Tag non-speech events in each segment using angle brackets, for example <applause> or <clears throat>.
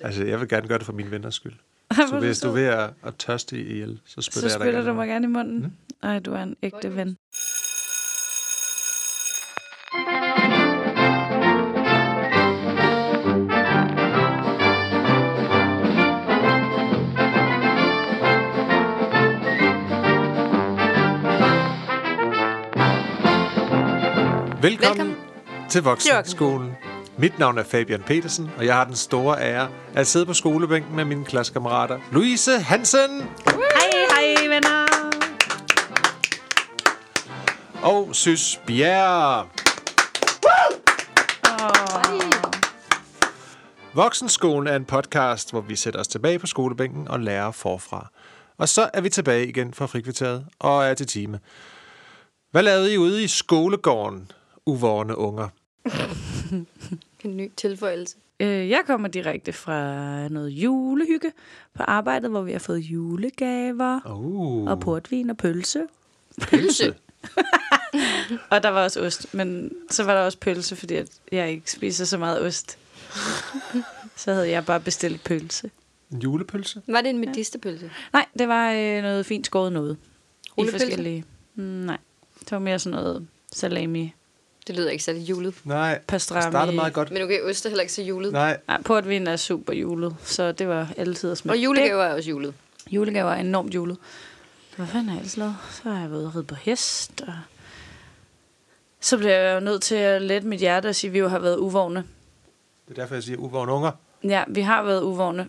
Altså, jeg vil gerne gøre det for mine venners skyld. <laughs> Så hvis du er ved at, at tørste ihjel, så spytter Så jeg dig spytter gerne. du mig gerne i munden. Mm. Ej, du er en ægte ven. Velkommen, Velkommen. til Voksenskolen. Mit navn er Fabian Petersen, og jeg har den store ære at sidde på skolebænken med mine klassekammerater. Louise Hansen Hej, hej, venner. og Sys Bjerre. Voksenskolen er en podcast, hvor vi sætter os tilbage på skolebænken og lærer forfra. Og så er vi tilbage igen fra frikvarteret og er til time. Hvad lavede I ude i skolegården, uvårende unger? <laughs> En ny tilføjelse. Øh, jeg kommer direkte fra noget julehygge på arbejdet, hvor vi har fået julegaver Uh, og portvin og pølse. pølse. <laughs> Og der var også ost, men så var der også pølse, fordi at jeg ikke spiser så meget ost. så havde jeg bare bestilt pølse. En julepølse? Var det en medistepølse? Nej, det var øh, noget fint skåret noget. I Rullepølse? forskellige... Mm, nej, det var mere sådan noget salami, Det lyder ikke særlig julet. Nej, det pastrami. startede meget godt. Men okay, ost er heller ikke så julet. Nej, Nej, portvin er super julet, så det var altid at smage. Og julegaver er også julet. Det, julegaver er enormt julet. Hvad fanden har jeg ellers lavet? Så har jeg været ride på hest, og så blev jeg jo nødt til at lette mit hjerte og sige, at vi jo har været uvågne. det er derfor, jeg siger uvårende unger. Ja, vi har været uvågne,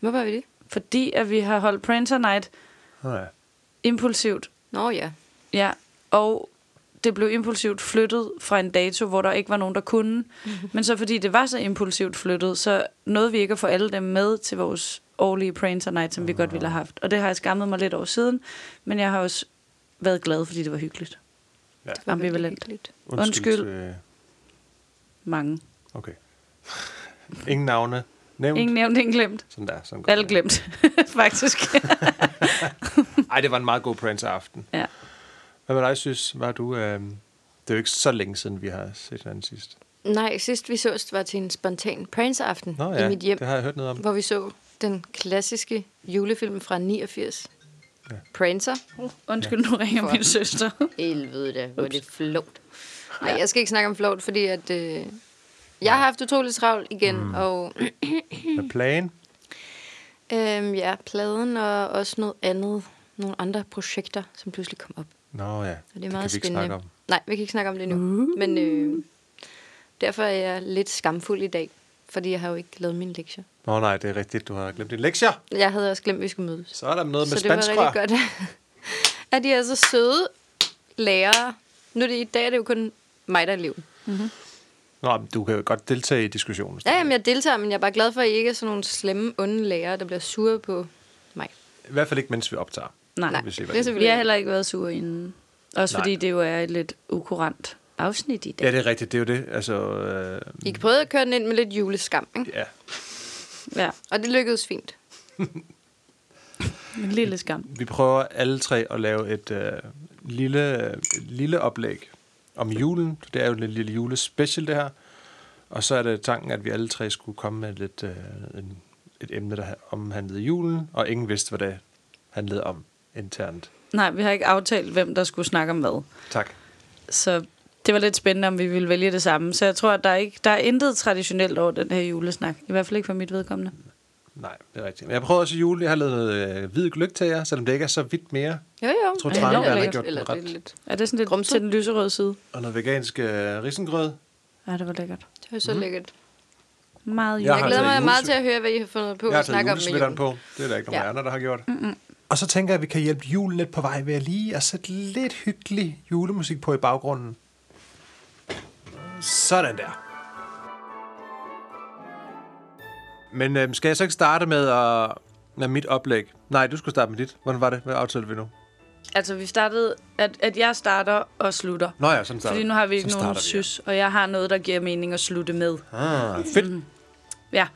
Hvorfor er vi det? fordi at vi har holdt Prancer Night Nej. impulsivt. Nå ja. Ja, og det blev impulsivt flyttet fra en dato, hvor der ikke var nogen, der kunne. <laughs> Men så fordi det var så impulsivt flyttet, så nåede vi ikke at få alle dem med til vores årlige Prancer Night, som vi godt ville have haft. Og det har jeg skammet mig lidt over siden, men jeg har også været glad, fordi det var hyggeligt. Ja. Det var Ambivalent. hyggeligt. Undskyld. til- Mange. Okay. <laughs> Ingen navne. Nævnt. Ingen nævnt, ingen glemt. Sådan der. Sådan Alle det. glemt, <laughs> faktisk. Ej, det var en meget god prancer aften. ja. Hvad med dig, synes? Var du... Øh... Det er jo ikke så længe siden, vi har set hinanden sidst. Nej, sidst vi sås var til en spontan prancer-aften Nå ja, i mit hjem, det har jeg hørt noget om. hvor vi så den klassiske julefilm fra 89. Ja. Prancer. Undskyld, nu ringer For- min søster. <laughs> Helvede da, hvor er det flot. Nej, jeg skal ikke snakke om flot, fordi at, øh, jeg har haft utroligt travlt igen, mm. og <clears throat> Med plan. øhm, ja, pladen og også noget andet, nogle andre projekter, som pludselig kom op. Nå ja, Og det er kan meget vi ikke spændende. snakke om. Nej, vi kan ikke snakke om det nu. Uh. Men øh, derfor er jeg lidt skamfuld i dag, fordi jeg har jo ikke lavet mine lektier. Nå nej, det er rigtigt. Du har glemt dine lektier. Jeg havde også glemt, at vi skulle mødes. Så er der noget med så det var rigtig godt, <laughs> at de er så søde lærere. Nu er det, i dag er det jo kun mig, der er eleven. Nå, men du kan jo godt deltage i diskussionen. Ja, jamen, jeg deltager, men jeg er bare glad for, at I ikke er sådan nogle slemme, onde lærere, der bliver sure på mig. I hvert fald ikke, mens vi optager. Nej, Nej, vi se, det er vi har heller ikke været sure inden. Også Nej. fordi det jo er et lidt ukurant afsnit i dag. Ja, det er rigtigt. Det er jo det. Altså, øh, I prøvede at køre den ind med lidt juleskam, ikke? ja. Ja, Og det lykkedes fint. <laughs> en lille skam. Vi prøver alle tre at lave et øh, lille, øh, lille oplæg om julen. Det er jo en lille julespecial, det her. Og så er det tanken, at vi alle tre skulle komme med lidt, øh, en, et emne, der omhandlede julen, og ingen vidste, hvad det handlede om internt. Nej, vi har ikke aftalt, hvem der skulle snakke om hvad. Tak. Så det var lidt spændende, om vi ville vælge det samme. Så jeg tror, at der er, ikke, der er intet traditionelt over den her julesnak. I hvert fald ikke for mit vedkommende. Nej, det er rigtigt. Men jeg prøver også i jul. Jeg har lavet noget øh, hvid gløk til jer, selvom det ikke er så vidt mere. Jo, jo. Jeg tror, Ja, er har gjort Eller det er ret. lidt. Er det sådan lidt Grumset? til den lyserøde side? Og noget vegansk øh, risengrød. Ja, det var lækkert. Det er så mm. lækkert. Meget Jeg jul. har Jeg glæder taget mig meget julesv- til at høre, hvad I har fundet på Jeg har at taget snakke om med julesvitteren julen. på. Det er der ikke nogen Ja. andre, der har gjort. Mm-mm. Og så tænker jeg, at vi kan hjælpe julen lidt på vej ved at lige at sætte lidt hyggelig julemusik på i baggrunden. Sådan der. Men øhm, skal jeg så ikke starte med, at, med mit oplæg? Nej, du skulle starte med dit. Hvordan var det? Hvad aftalte vi nu? Altså, vi startede, at, at jeg starter og slutter. Nå ja, sådan starter Fordi nu har vi ikke Sådan nogen vi, sys, og jeg har noget, der giver mening at slutte med. ja. Ah, fedt. Ja.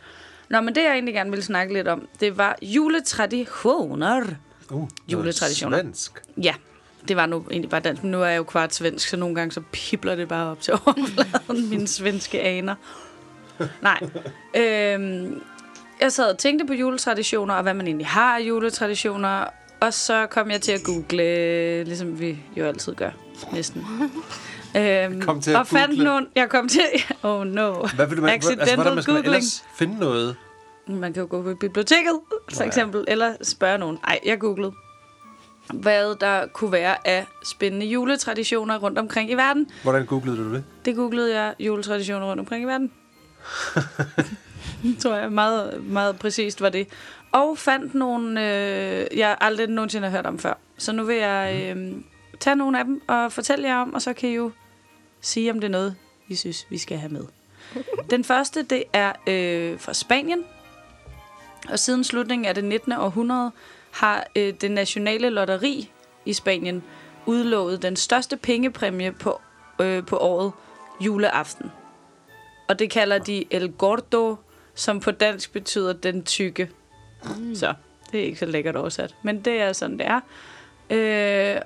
Nå, men det jeg egentlig gerne ville snakke lidt om, det var juletraditioner. Uh, Juletraditioner. Svensk. Ja, det var nu egentlig bare dansk, men nu er jeg jo kvart svensk, så nogle gange så pipler det bare op til <laughs> overfladen, mine svenske aner. Nej. Øhm, jeg sad og tænkte på juletraditioner, og hvad man egentlig har af juletraditioner. Og så kom jeg til at google, ligesom vi jo altid gør, næsten. Øhm, Kom til at og fandt nogle... Jeg kom til... <laughs> Oh no. Hvad vil du, altså, Accidental hvordan man skal man googling. ellers finde noget? Man kan jo gå på biblioteket, for ja. eksempel, eller spørge nogen. Ej, jeg googlede, hvad der kunne være af spændende juletraditioner rundt omkring i verden. Hvordan googlede du det? Det googlede jeg juletraditioner rundt omkring i verden. <laughs> tror jeg meget, meget præcist var det. Og fandt nogle, øh, jeg aldrig nogensinde har hørt om før. Så nu vil jeg øh, tage nogle af dem og fortælle jer om, og så kan I jo sige, om det er noget, I synes, vi skal have med. <laughs> Den første, det er øh, fra Spanien. Og siden slutningen af det 19. århundrede har øh, det nationale lotteri i Spanien udlovet den største pengepræmie på, øh, på året juleaften. Og det kalder de El Gordo, som på dansk betyder den tykke. Mm. Så det er ikke så lækkert oversat, men det er sådan, det er. Øh,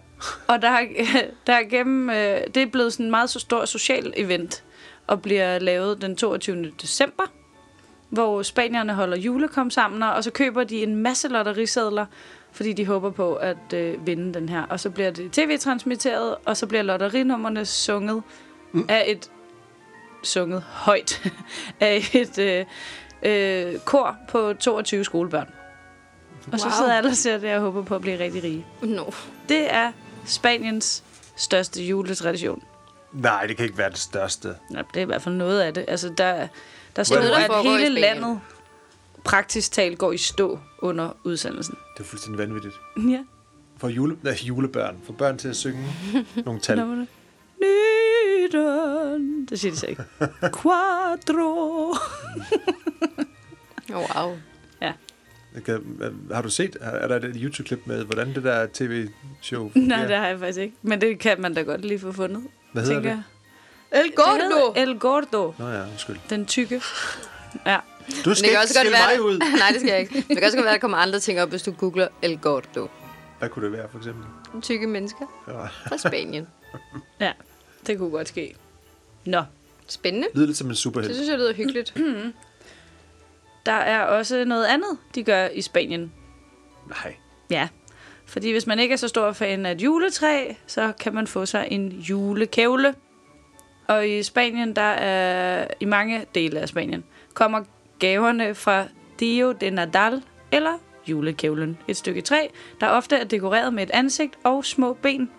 og der, er- <laughs> der er gennem, øh, det er blevet sådan en meget så stor social event, og bliver lavet den 22. december, hvor spanierne holder julekom sammen, og så køber de en masse lotterisedler, fordi de håber på at øh, vinde den her. Og så bliver det tv-transmitteret, og så bliver lotterinummerne sunget mm. af et sunget højt <laughs> af et øh, øh, kor på 22 skolebørn. Og så Wow. sidder alle og ser det og håber på at blive rigtig rige. No. Det er Spaniens største juletradition. Nej, det kan ikke være det største. Ja, det er i hvert fald noget af det. Altså, der, der står noget, der at hele landet praktisk talt går i stå under udsendelsen. Det er fuldstændig vanvittigt. Ja. For jule, nej, julebørn. For børn til at synge nogle tal. <laughs> Var det. Siger de så ikke. <laughs> Quattro. Oh, wow. Kan, har du set, er er der et YouTube-klip med, hvordan det der tv-show <laughs> Nej, det har jeg faktisk ikke. Men det kan man da godt lige få fundet. Hvad hedder tænker det? jeg. El Det Gordo! El Gordo. Nå ja, undskyld. Den tykke. Ja. Du Men skal det ikke også godt skille være, mig ud. <laughs> Nej, det skal jeg ikke. Det kan også godt være, at der kommer andre ting op, hvis du googler El Gordo. Hvad kunne det være, for eksempel? Tykke mennesker Ja. fra Spanien. <laughs> ja, det kunne godt ske. Nå, Spændende. Lyder lidt som en Det superhelt. synes jeg lyder hyggeligt. <clears throat> der er også noget andet, de gør i Spanien. Nej. Ja, fordi hvis man ikke er så stor fan af et juletræ, så kan man få sig en julekævle. Og i Spanien, der er i mange dele af Spanien, kommer gaverne fra Dio de Nadal eller julekævlen. Et stykke træ, der ofte er dekoreret med et ansigt og små ben.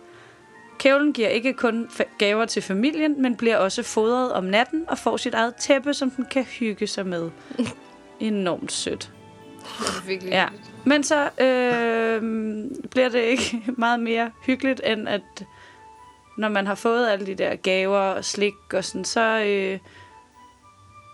Kævlen giver ikke kun gaver til familien, men bliver også fodret om natten og får sit eget tæppe, som den kan hygge sig med. <laughs> Enormt sødt. Det er virkelig Ja, men så øh, bliver det ikke <laughs> meget mere hyggeligt, end at når man har fået alle de der gaver og slik og sådan, så, øh,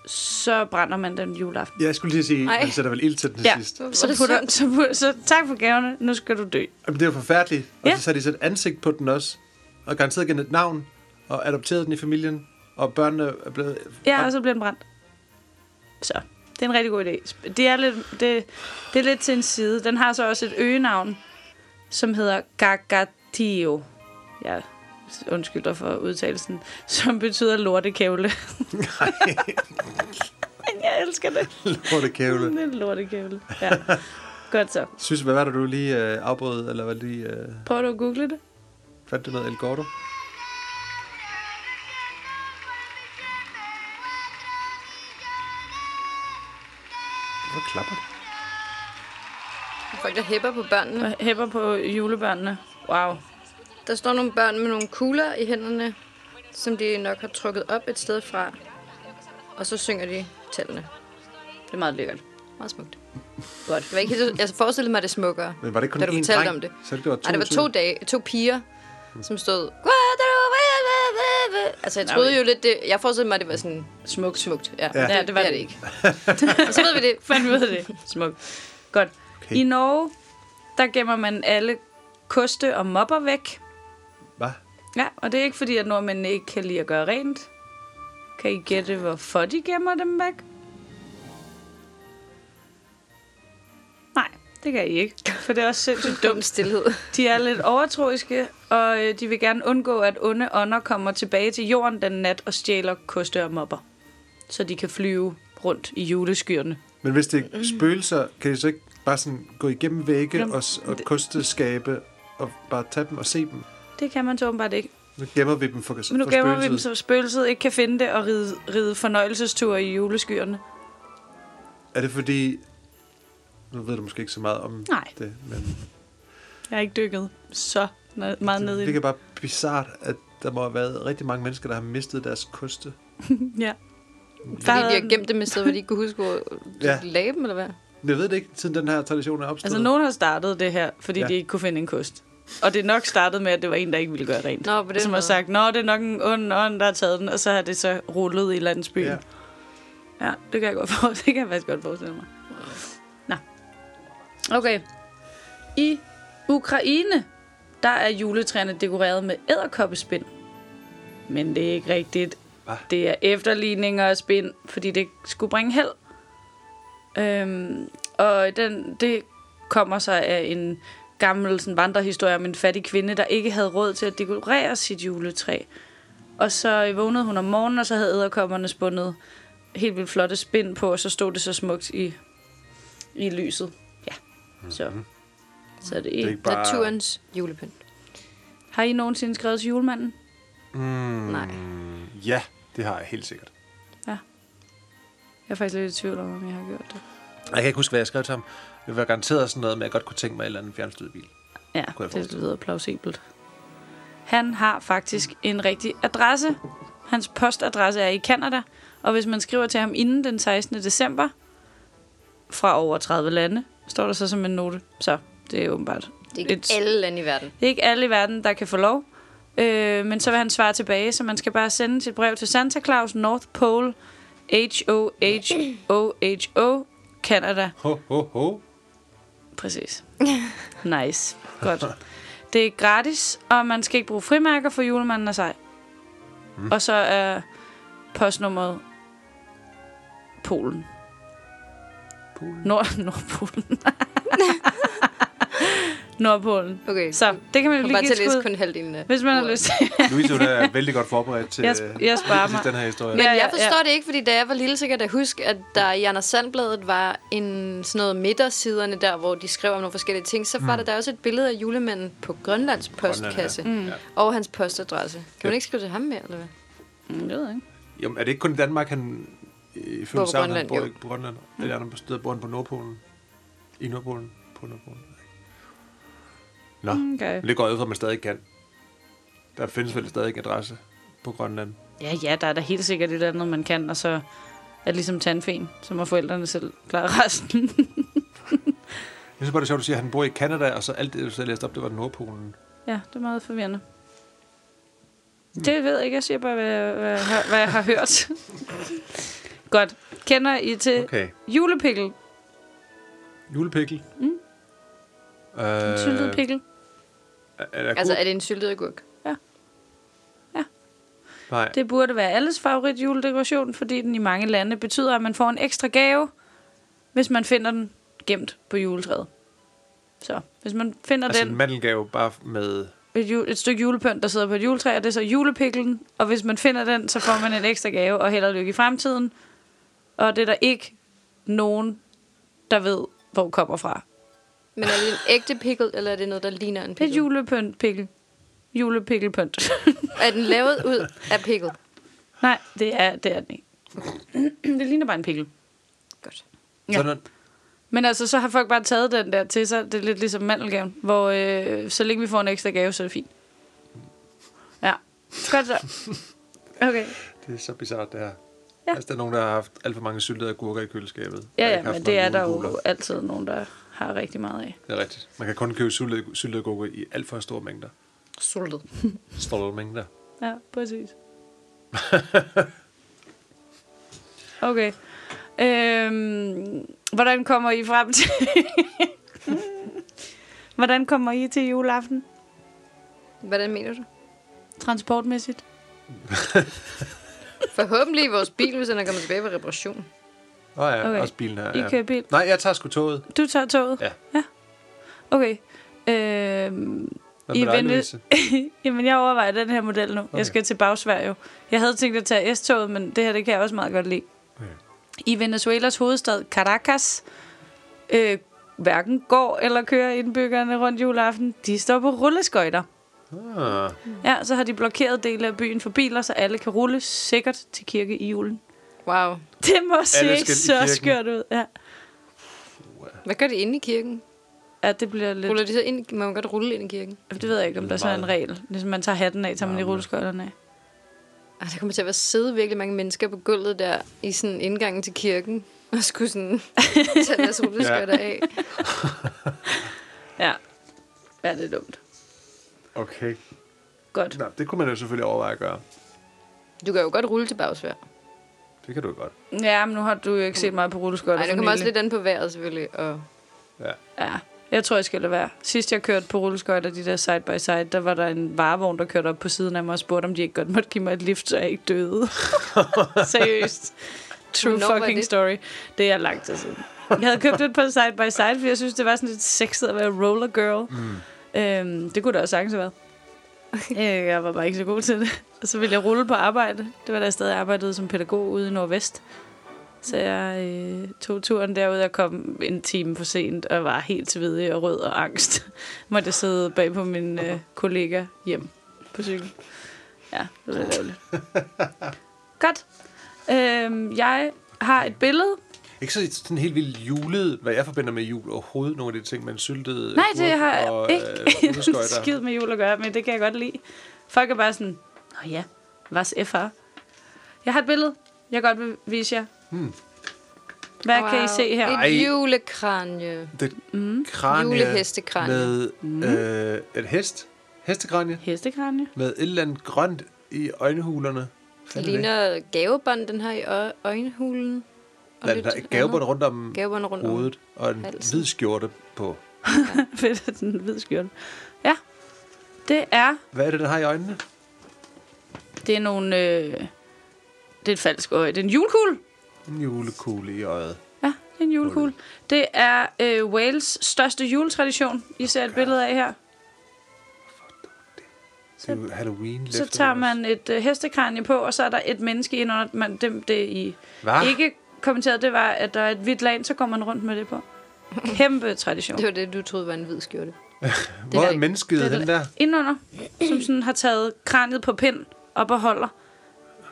så brænder man den juleaften. Jeg skulle lige sige, man sætter vel ild til den Ja. sidst. Så, det putter, så, putter, så tak for gaverne, nu skal du dø. Jamen, det er jo forfærdeligt. Og Ja. så har de sat ansigt på den også. Og garanteret gennem et navn. Og adopteret den i familien. Og børnene er blevet... Ja, og så bliver den brændt. Så, det er en rigtig god idé. Det er lidt, det, det er lidt til en side. Den har så også et øgenavn, som hedder Gagatillo. Ja, undskyld dig for udtalelsen. <laughs> Som betyder lortekævle. <laughs> Jeg elsker det. Lortekævle. Det er lortekævle. Ja. Godt så. Synes, hvad var det, du lige øh, afbrød? Eller hvad lige... Øh, Prøver du at google det? fandt du noget El Gordo? Hvor klapper det? Folk, der hæpper på børnene. Og hæpper på julebørnene. Wow. Der står nogle børn med nogle kugler i hænderne, som de nok har trukket op et sted fra. Og så synger de tallene. Det er meget lækkert. Meget smukt. Godt. Det var ikke helt, jeg forestillede mig, at det er smukkere, Men var det kun da du én fortalte dreng? om det. Så det var to Nej, det var to, dage, to piger, som stod... Altså, jeg troede jo lidt det... Jeg forestillede mig, at det var sådan Smukt. smukt. Ja, Ja. Ja, det var det er det. det ikke. <laughs> Og så ved vi det. <laughs> fandt vi ud af det. Smukt. Godt. Okay. Okay. I Norge, der gemmer man alle koste og mopper væk. Hvad? Ja, og det er ikke fordi, at nordmændene ikke kan lide at gøre rent. Kan I gætte, hvorfor de gemmer dem væk? Det kan I ikke. <laughs> For det er også sindssygt Dum dumt. stillhed. De er lidt overtroiske, og øh, de vil gerne undgå, at onde ånder kommer tilbage til jorden den nat og stjæler koste og mopper. Så de kan flyve rundt i juleskyerne Men hvis det er spøgelser, kan de så ikke bare sådan gå igennem vægge Jamen, og, og kosteskabe og bare tage dem og se dem? Det kan man så åbenbart ikke. Nu gemmer vi dem for, Men nu for gemmer vi dem, så spøgelset ikke kan finde det og ride, ride fornøjelsestur i juleskyerne. Er det fordi... Nu ved du måske ikke så meget om Nej. det, men Jeg har ikke dykket så meget ned i det det. virker bare bizart, at der må have været rigtig mange mennesker, der har mistet deres koste. <laughs> Ja. Fordi de har gemt dem et sted, hvor de ikke kunne huske, hvor <laughs> Ja. ja. lagde dem, eller hvad? Jeg ved det ikke, siden den her tradition er opstået. Altså, nogen har startet det her, fordi Ja. de ikke kunne finde en kost. Og det er nok startet med, at det var en, der ikke ville gøre rent. Nå, på den som har sagt, nå, det er nok en ond ånd, der har taget den, og så har det så rullet i landsbyen. Ja. Ja, det kan jeg godt for, <laughs> det kan jeg faktisk godt forestille mig. Okay. I Ukraine, der er juletræerne dekoreret med æderkoppespind. Men det er ikke rigtigt. Hva? Det er efterligninger af spind, fordi det skulle bringe held. Øhm, og den, det kommer sig af en gammel sådan, vandrehistorie om en fattig kvinde, der ikke havde råd til at dekorere sit juletræ. Og så vågnede hun om morgenen, og så havde æderkopperne spundet helt vildt flotte spind på, og så stod det så smukt i, i lyset. Ja, så, så er det, Det er bare... Naturens julepynt. Har I nogensinde skrevet til julemanden? Mm, Nej. Ja, det har jeg helt sikkert. Jeg er faktisk lidt i tvivl om, om jeg har gjort det. Jeg kan ikke huske, hvad jeg skrev til ham. Det var garanteret sådan noget med, at jeg godt kunne tænke mig en eller anden fjernstyret bil. Ja, det lyder plausibelt. Han har faktisk en rigtig adresse. Hans postadresse er i Kanada, og hvis man skriver til ham inden den 16. december, fra over 30 lande, står der så som en note. Så det er åbenbart. Det er ikke Et- alle lande i verden. Det er ikke alle i verden, der kan få lov. Øh, men så vil han svare tilbage, så man skal bare sende sit brev til Santa Claus, North Pole, H-O-H-O-H-O, Canada. Ho, ho, ho. Præcis. Nice. Godt. Det er gratis, og man skal ikke bruge frimærker, for julemanden er sej. Mm. Og så er postnummeret Polen. Polen. Nord Nordpolen. <laughs> Nordpolen. Okay, Så det kan man jo lige bare give til at læse kun halvdelen af hvis man har lyst. <laughs> Louise, hun er vældig godt forberedt til, Jeg sp- jeg sparer mig. den her historie. Men jeg forstår ja. det ikke, fordi da jeg var lille, så kan jeg da huske, at der i Anders Sandbladet var en sådan noget midtersiderne der, hvor de skrev om nogle forskellige ting, så var der der også et billede af julemanden på Grønlands postkasse Grønland, Mm. ja. og hans postadresse. Kan Ja. man ikke skrive til ham mere, eller hvad? Mm, det ved jeg ikke. Jamen, er det ikke kun i Danmark, han ifølge på sagen, han Grønland, bor jo. ikke på Grønland? Mm. Eller andre steder bor han på Nordpolen? I Nordpolen? På Nordpolen? Nå. Okay. men det går ud fra, at man stadig kan. Der findes vel stadig adresse på Grønland. Ja, ja, der er der helt sikkert et eller andet, man kan, og så er det ligesom tandfen, så må forældrene selv klare resten. Jeg synes bare, det er sjovt, at du siger, at han bor i Canada, og så alt det, du selv læste op, det var Nordpolen. ja, det er meget forvirrende. Det ved jeg ikke, jeg siger bare, hvad, hvad, hvad jeg har hørt. Godt. Kender I til okay. Julepikkel? Julepikkel. Mm. Øh, En syltet pikkel? Er, er der Altså, er det en syltet agurk? Nej. Det burde være alles favorit juledekoration, fordi den i mange lande betyder, at man får en ekstra gave, hvis man finder den gemt på juletræet. Så hvis man finder Altså den... en mandelgave bare med... et, jul, et stykke julepynt, der sidder på et juletræ, og det er så julepiklen. Og hvis man finder den, så får man en ekstra gave og held og lykke i fremtiden. Og det er der ikke nogen, der ved, hvor kommer fra. Men er det en ægte pickle, eller er det noget, der ligner en Et pickle? julepynt pikkel. Julepikkelpynt. Er den lavet ud af pickle? Nej, det er, det er den ikke. <clears throat> det ligner bare en pikkel. Godt. Ja. Sådan, Men altså, så har folk bare taget den der til sig. Det er lidt ligesom mandelgaven, hvor øh, så længe vi får en ekstra gave, så er det fint. Ja, godt så. <laughs> Okay. det er så bizart, det her. Ja. Altså, der er nogen, der har haft alt for mange syltede agurker i køleskabet. Ja, ja, men det er der jo altid nogen, der har rigtig meget af. Det er rigtigt. Man kan kun købe syltede, syltede agurker i alt for store mængder. Sultet. <laughs> Store mængder. Ja, præcis. <laughs> Okay. Øhm, hvordan kommer I frem til... <laughs> hvordan kommer I til juleaften? Hvordan mener du? Transportmæssigt? Forhåbentlig i vores bil, hvis den er kommet tilbage på reparation. Åh oh, ja, Okay. også bilen her. I ja. kører bil? Nej, jeg tager sgu toget. Du tager toget? Ja. ja. Okay. Øhm, Hvad I vente-? <laughs> Jamen, jeg overvejer den her model nu. Okay. Okay. Jeg skal til Bagsvær jo. Jeg havde tænkt at tage S-toget, men det her, det kan jeg også meget godt lide. Okay. I Venezuelas hovedstad Caracas øh, hverken går eller kører indbyggerne rundt juleaften. De står på rulleskøjter. Ah, Ja, så har de blokeret dele af byen for biler, så alle kan rulle sikkert til kirke i julen. Wow. Det må se så skørt ud. Ja. Hvad gør de inde i kirken? ja, det bliver lidt... Ruller de så ind? Må man godt rulle ind i kirken? Det ved jeg ikke, om der så er en regel. Ligesom man tager hatten af, tager man i rulleskøjterne af. Ej, der kommer til at være sidde virkelig mange mennesker på gulvet der i sådan indgangen til kirken. Og skulle sådan <laughs> tage deres rulleskøjter af. Ja. Ja, det er dumt. Okay. Godt. Nå, det kunne man jo selvfølgelig overveje at gøre. Du kan jo godt rulle til bagsvær. Det kan du jo godt. Ja, men nu har du jo ikke set meget på rulleskøjter Nej, det for kommer også lidt an på vejret selvfølgelig. Og Ja. Ja, jeg tror, jeg skal lade være. Sidst jeg kørte på rulleskøjter, de der side by side, der var der en varevogn, der kørte op på siden af mig og spurgte, om de ikke godt måtte give mig et lift, så jeg ikke døde. <laughs> Seriøst. True Hvornår fucking det? story. Det er lang tid siden. Jeg havde købt et på side by side, fordi jeg synes, det var sådan lidt sexet at være roller girl. Mm. Øhm, det kunne det også sagtens have været. <laughs> Øh, jeg var bare ikke så god til det. Og så ville jeg rulle på arbejde. Det var da jeg stadig arbejdede som pædagog ude i Nordvest. Så jeg øh, tog turen derud og kom en time for sent og var helt svedig og rød og angst. <laughs> Måtte jeg sidde bag på min øh, kollega hjem på cykel. Ja, det var lidt ærgerligt. <laughs> Godt. Øhm, jeg har et billede. Ikke så sådan helt vildt julet, hvad jeg forbinder med jul overhovedet. Nogle af de ting, man syltede Nej, det har jeg og, ikke øh, <laughs> skid med jul at gøre, men det kan jeg godt lide. Folk er bare sådan, Nå ja, hvad FR? Jeg har et billede, jeg godt vil vise jer. Hmm. Hvad wow. kan I se her? Et julekranje. Det mm. kranje Julehestekranje. med mm. øh, et hest. Hestekranje Hestekranje. med et eller andet grønt i øjenhulerne. Det er ligner gavebånd, den her i øjenhulen. Der, der er gavebånd rundt om Gavebånd rundt om. hovedet og en halsen. hvid skjorte på. <laughs> Fedt, at den hvid skjorte. Ja, det er, Hvad er det, den har i øjnene? det er nogle, øh, det er et falsk øje. Det er en julekugle. En julekugle i øjet. Ja, det er en julekugle. Det er øh, Wales største juletradition. I ser et billede af her. Det er Halloween Så tager man et øh, hestekranje på, og så er der et menneske ind under man, det, det I Hvad? ikke kommenteret, det var, at der er et hvidt lag, så går man rundt med det på. Kæmpe tradition. Det var det, du troede var en hvid skjorte. <laughs> Hvor er mennesket, det er den der- der? Indunder, som sådan har taget kraniet på pind op og holder.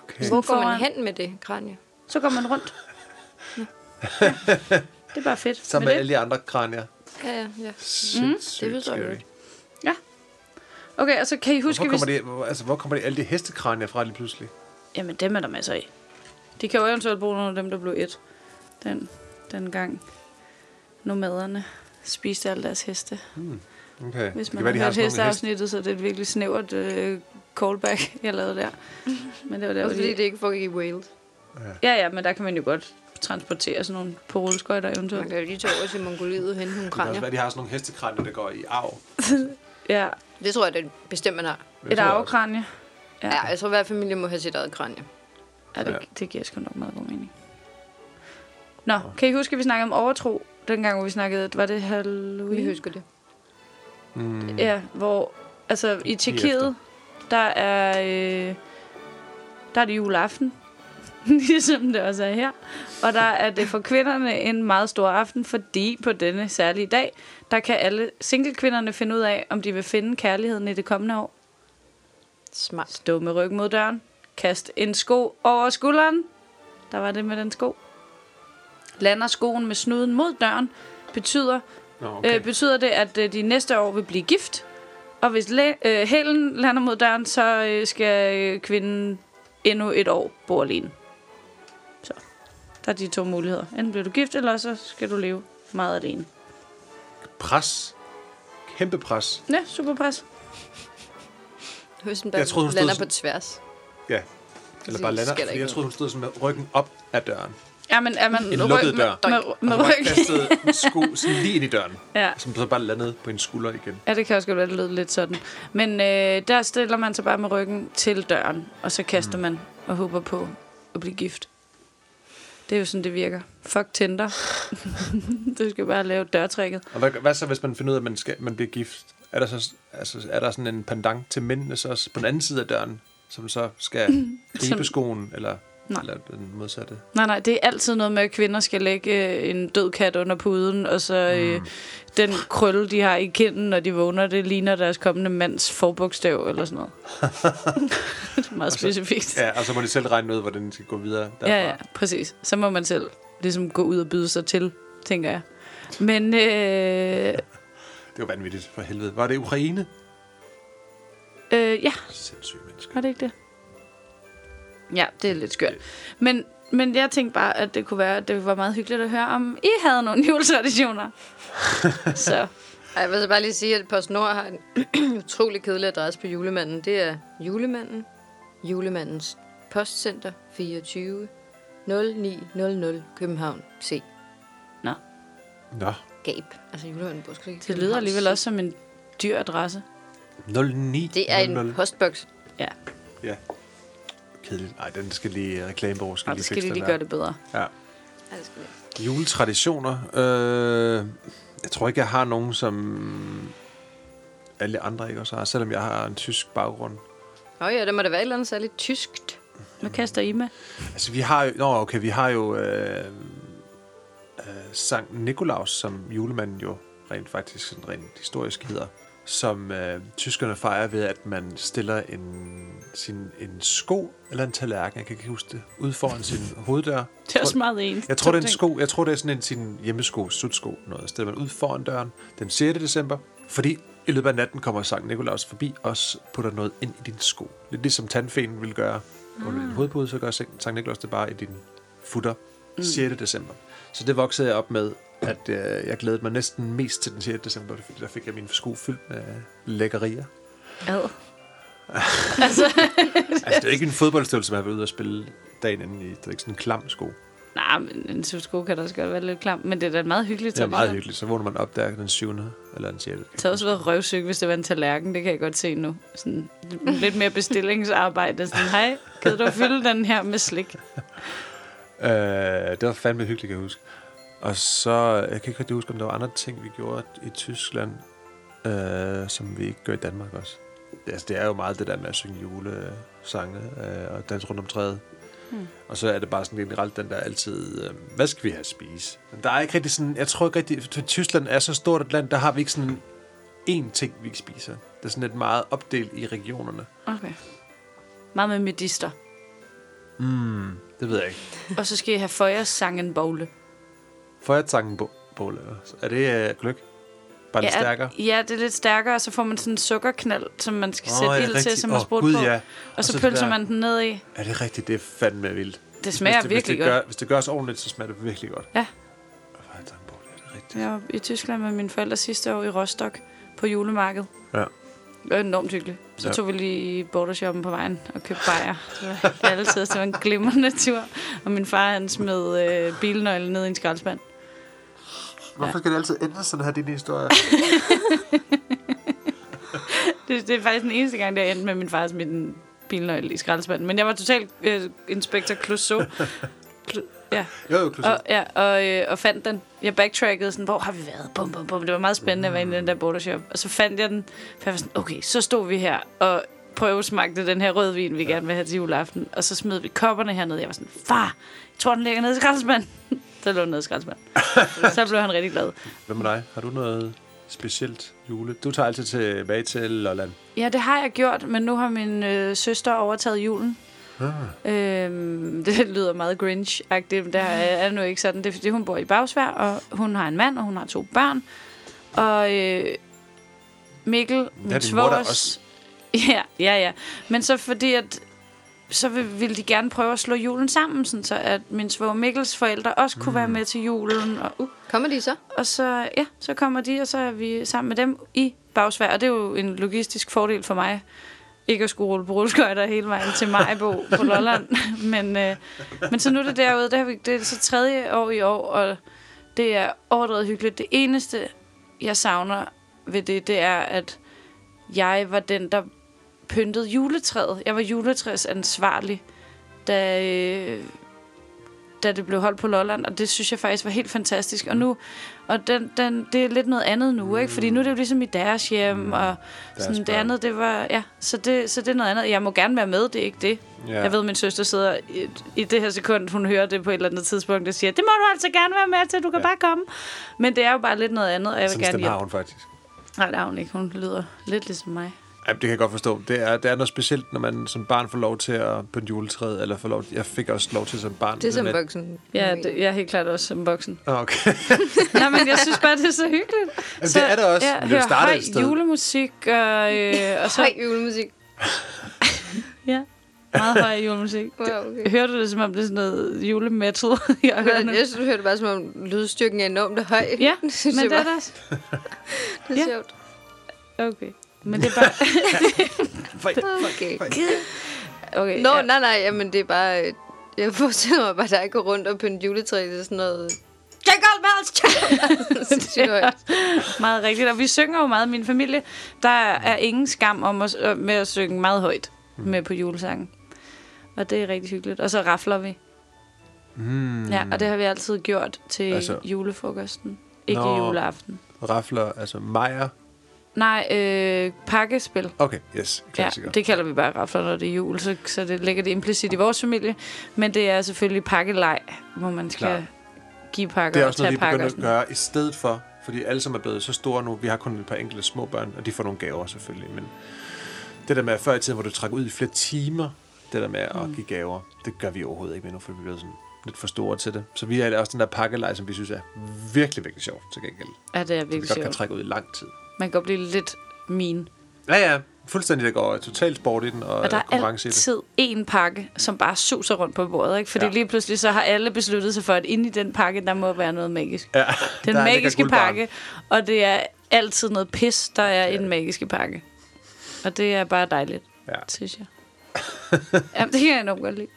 Okay. Hvor går man hen med det kranje? Så går man rundt. <laughs> Ja. Det er bare fedt. Sammen med med det. alle de andre kranier. Ja, ja, ja. Sygt, det sygt forstår jeg godt. Okay, og så kan I huske, Hvor hvis... kommer, de, hvor- altså, hvor kommer de alle de hestekranier fra lige pludselig? Jamen, dem er der masser af. De kan jo eventuelt bruge nogle af dem, der blev et. Den, den gang nomaderne spiste alle deres heste. Okay. Hvis Det man kan være, de har hørt hesteafsnittet, så er det et virkelig snævert øh, callback, <laughs> jeg lavede der. Men det var der, Også fordi de... det ikke foregik i Wales. Ja, ja, men der kan man jo godt transportere sådan nogle på rulleskøjter eventuelt. Man kan jo lige tage over til Mongoliet og hente nogle Det kan også kranier. være, de har sådan nogle hestekranier, der går i arv. <laughs> Ja, Det tror jeg, det er bestemt, man har. Det et arvekranje. Ja, Ja, jeg tror, hver familie må have sit eget kranje. Ja, det, Ja. det giver sgu nok meget god mening. Nå, kan I huske, at vi snakkede om overtro? Dengang, hvor vi snakkede, var det Halloween? Vi husker det. Mm. Ja, hvor altså i Tjekkiet, der er øh, der er det juleaften, <laughs> ligesom det også er her. Og der er det for kvinderne en meget stor aften, fordi på denne særlige dag, der kan alle single-kvinderne finde ud af, om de vil finde kærligheden i det kommende år. Smart. Stå med ryggen mod døren, kast en sko over skulderen. Der var det med den sko. Lander skoen med snuden mod døren, betyder, Nå, okay. øh, betyder det, at øh, de næste år vil blive gift. Og hvis læ- øh, hælen lander mod døren, så øh, skal øh, kvinden endnu et år bo alene. Så der er de to muligheder. Enten bliver du gift, eller så skal du leve meget alene. Pres. Kæmpe pres. Ja, super pres. Den Jeg troede, lander sådan- på tværs. Ja. Eller bare lander. Fordi jeg troede, hun stod sådan med ryggen op af døren. Ja, men er man En lukket dør. med, med, Og med så bare ryg? en sko <laughs> sådan lige ind i døren. Ja. Som så bare landede på en skulder igen. Ja, det kan også godt være, det lød lidt sådan. Men øh, der stiller man sig bare med ryggen til døren, og så kaster mm. man og håber på at blive gift. Det er jo sådan, det virker. Fuck Tinder. <laughs> du skal bare lave dørtrækket. Og hvad, hvad så, hvis man finder ud af, at man, skal, man bliver gift? Er der, så, altså, er der sådan en pendant til mændene så også på den anden side af døren, som så skal <clears throat> gribe skoen? Eller? Nej. Eller den modsatte. Nej, nej, det er altid noget med, at kvinder skal lægge øh, en død kat under puden, og så øh, den krølle, de har i kinden, når de vågner, det ligner deres kommende mands forbogstav, eller sådan noget. <laughs> det er meget specifikt. Ja, og så må de selv regne ud, hvordan de skal gå videre derfra. Ja, ja, præcis. Så må man selv ligesom gå ud og byde sig til, tænker jeg. Men øh, <laughs> Det var vanvittigt, for helvede. Var det Ukraine? øh, ja, Sindssyge var det ikke det? Ja, det er lidt skørt. Men, men jeg tænkte bare, at det kunne være, at det var meget hyggeligt at høre, om I havde nogle <laughs> juletraditioner. <laughs> så Ej, Jeg vil så bare lige sige, at PostNord har en <clears throat> utrolig kedelig adresse på julemanden. Det er julemanden, julemandens postcenter 24 0900 København C. Nå, Nå, Gab. Altså julemanden bor sgu ikke det lyder alligevel også som en dyr adresse. 09. Det er en postboks. Ja, Ja. Kedeligt. Nej, den skal lige reklamebureau skal og lige skal fikse den lige gøre det bedre. Ja. Ja, det skal vi. Juletraditioner. Øh, jeg tror ikke, jeg har nogen, som alle andre ikke også har, selvom jeg har en tysk baggrund. Nå ja, det må da være et eller andet særligt tyskt. Hvad kaster I med? Altså, vi har jo, nå, okay, vi har jo øh, øh, Sankt Nikolaus, som julemanden jo rent faktisk sådan rent historisk hedder, som øh, tyskerne fejrer ved, at man stiller en, sin, en sko eller en tallerken, jeg kan ikke huske det, ud foran sin <laughs> hoveddør. Det er også meget ens. Jeg tror, det er en sko. Jeg tror, det er sådan en sin hjemmesko, sutsko, noget. Stiller man ud foran døren den 6. december, fordi i løbet af natten kommer Sankt Nikolaus forbi og putter noget ind i din sko. Lidt ligesom tandfænen vil gøre under din hovedpude, så gør Sankt Nikolaus det bare i din futter 6. december. Så det voksede jeg op med, at øh, jeg glædede mig næsten mest til den 6. december, fordi der fik jeg min sko fyldt med lækkerier. Ad. <laughs> altså, Altså, det er ikke en fodboldstøvle, som jeg har været ude og spille dagen inden i. Det er ikke sådan en klam sko. nej, men en sko kan da også godt være lidt klam. Men det er da meget hyggeligt. Det er meget hyggeligt. Så vågner man op der den 7. eller den 6. Det havde også været røvsyg, hvis det var en tallerken. Det kan jeg godt se nu. Sådan, lidt mere bestillingsarbejde. Sådan, hej, kan du fylde den her med slik? Øh, det var fandme hyggeligt, kan jeg huske. Og så, jeg kan ikke rigtig huske, om der var andre ting, vi gjorde i Tyskland, øh, som vi ikke gør i Danmark også. Det, altså, det er jo meget det der med at synge julesange øh, og danse rundt om træet. Hmm. Og så er det bare sådan generelt den der altid, øh, hvad skal vi have at spise? Der er ikke rigtig sådan, jeg tror ikke rigtig, for Tyskland er så stort et land, der har vi ikke sådan én ting, vi ikke spiser. Det er sådan lidt meget opdelt i regionerne. Okay. Meget med medister. Mm, det ved jeg ikke. Og så skal I have føjersangen bogle. Feuerzangen bål, er det øh, gløk? Bare lidt stærkere? Ja, det er lidt stærkere, og så får man sådan en sukkerknald, som man skal sætte Åh, ja, ild til, rigtigt. som man Åh, spurgte på. ja. Og så det pølser der- man den ned i. Er det rigtigt? Det er fandme vildt. Det smager hvis det, virkelig hvis det godt. Gør, hvis det gøres ordentligt, så smager det virkelig godt. Ja. Feuerzangenbål, er det rigtigt? Jeg var i Tyskland med mine forældre sidste år i Rostock på julemarked. Ja. Det var enormt hyggeligt. Så Ja. tog vi lige i bordershoppen på vejen og købte bajer. Det var altid, det var en glimrende tur. Og min far han smed øh, bilnøglen ned i en skraldespand. Hvorfor skal det altid ændre sådan her, din historie? <laughs> Det, det er faktisk den eneste gang, det er endt med min far smidt en bilnøgle i skraldespanden. Men jeg var totalt øh, inspektor Clouseau. Clou- ja, jo, jo, Klus. og, ja, og, øh, og fandt den. Jeg backtrackede sådan, hvor har vi været? Bum, bum, bum. Det var meget spændende at være inde i den der bordershop. Og så fandt jeg den. For jeg var sådan, okay, så stod vi her og prøvesmagte den her rødvin, vi gerne vil have til juleaften. Og så smed vi kopperne hernede. Jeg var sådan, far, jeg tror, den ligger nede i skraldespanden. <laughs> så lå den nede i skraldespanden. <laughs> så blev han rigtig glad. Hvad med dig? Har du noget specielt jule? Du tager altid tilbage til Lolland. Ja, det har jeg gjort, men nu har min øh, søster overtaget julen. Ah. Øhm, <laughs> det lyder meget grinch-agtigt, men det er nu ikke sådan. Det er fordi, hun bor i Bagsvær, og hun har en mand, og hun har to børn. Og øh, Mikkel, min svogers- også. Ja, ja, ja. Men så fordi, at så vil, ville de gerne prøve at slå julen sammen, sådan så at min svoger Mikkels forældre også kunne Mm. være med til julen. Og, uh, Kommer de så? og så, ja, så kommer de, og så er vi sammen med dem i Bagsvær. Og det er jo en logistisk fordel for mig, ikke at skulle rulle på rulleskøjter hele vejen til Majbo på Lolland. <laughs> men, øh, men så nu er det derude, det, har vi, det er så tredje år i år, og det er overdrevet hyggeligt. Det eneste, jeg savner ved det, det er, at jeg var den, der pyntede juletræet. Jeg var juletræs ansvarlig, da, øh, da det blev holdt på Lolland, og det synes jeg faktisk var helt fantastisk. Og nu, og den, den, det er lidt noget andet nu, ikke? Fordi nu er det jo ligesom i deres hjem, og sådan det andet, det var, ja, så det, så det er noget andet. Jeg må gerne være med, det er ikke det. Ja. Jeg ved, min søster sidder i, i det her sekund, hun hører det på et eller andet tidspunkt, og siger, det må du altså gerne være med til, du kan Ja. bare komme. Men det er jo bare lidt noget andet, og jeg vil Sådan gerne stemme har hun faktisk. Nej, det har hun ikke. Hun lyder lidt ligesom mig. Ja, det kan jeg godt forstå. Det er, det er noget specielt, når man som barn får lov til at pynte juletræet, eller får lov, jeg fik også lov til som barn. Det er som med- voksen. Ja, det, jeg er helt klart også som voksen. Ah, Okay. <laughs> Nej, men jeg synes bare, det er så hyggeligt. Jamen, det er det også, Ja, det er jo hører startet høj et sted. julemusik, og, øh, <laughs> og så Høj julemusik. <laughs> ja, meget høj julemusik. Wow, okay. Hører du det, som om det er sådan noget julemetal, jeg hører nu? Jeg synes, du hørte bare, som om lydstyrken er enormt høj. Ja, det synes men jeg det er bare, da... det er ja. sjovt. Okay. Men det er bare... <laughs> Okay. Okay, Nå, ja. nej, nej, jamen det er bare... øh, Jeg forestiller mig bare, at jeg går rundt og pynte juletræ til sådan noget... Bells, jingle bells. Det synes jeg højt. Meget rigtigt. Og vi synger jo meget i min familie. Der er ingen skam om at, øh, med at synge meget højt med på julesangen. Og det er rigtig hyggeligt. Og så rafler vi. Mm. Ja, og det har vi altid gjort til Altså- julefrokosten. Ikke Nå. juleaften. Rafler, altså Majer. Nej, øh, pakkespil. Okay, yes. Ja, det kalder vi bare rafler, når det er jul, så, så det ligger det implicit i vores familie. Men det er selvfølgelig pakkelej, hvor man skal Klart. give pakker Det er og også noget, vi begynder at gøre i stedet for, fordi alle som er blevet så store nu, vi har kun et par enkelte små børn, og de får nogle gaver selvfølgelig, men det der med før i tiden, hvor du trækker ud i flere timer, det der med at Mm. give gaver, det gør vi overhovedet ikke mere nu, for vi er blevet sådan lidt for store til det. Så vi er også den der pakkelej, som vi synes er virkelig, virkelig sjovt til gengæld. Ja, det er Som vi virkelig godt kan sjovt. trække ud i lang tid. Man kan godt blive lidt min. Ja, ja. Fuldstændig, der går totalt sport i den, og, Og der er altid én pakke, som bare suser rundt på bordet, ikke? Fordi Ja. ja. lige pludselig så har alle besluttet sig for, at inde i den pakke, der må være noget magisk. Ja, Den magiske pakke, og det er altid noget pis, der er i den magiske pakke. Og det er bare dejligt, Ja. synes jeg. <laughs> Jamen, det kan jeg enormt godt lide.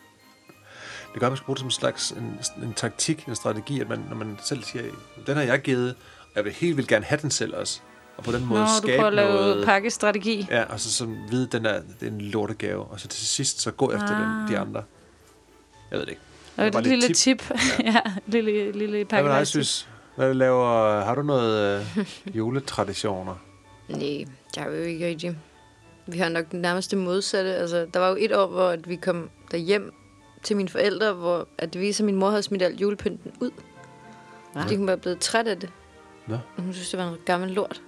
Det gør, at man skal bruge det som en slags en, en taktik, en strategi, at man, når man selv siger, den har jeg givet, og jeg vil helt vildt gerne have den selv også. Og på den måde Når du skabe prøver at lave noget... pakkestrategi. Ja, og så sådan vide, den er, det er en lortegave, og så til sidst så gå efter den, Ah. de andre. Jeg ved det ikke. Og <laughs> et lille lidt tip. ja, lille, lille Hvad pakke. dig, synes? Hvad laver, har du noget øh, juletraditioner? <laughs> Nej, der er jo ikke rigtig. Vi har nok den nærmeste modsatte. Altså, der var jo et år, hvor at vi kom derhjem til mine forældre, hvor at det viser, at min mor havde smidt alt julepynten ud. Hva? Fordi hun var blevet træt af det. Nå. Hun synes, det var noget gammel lort.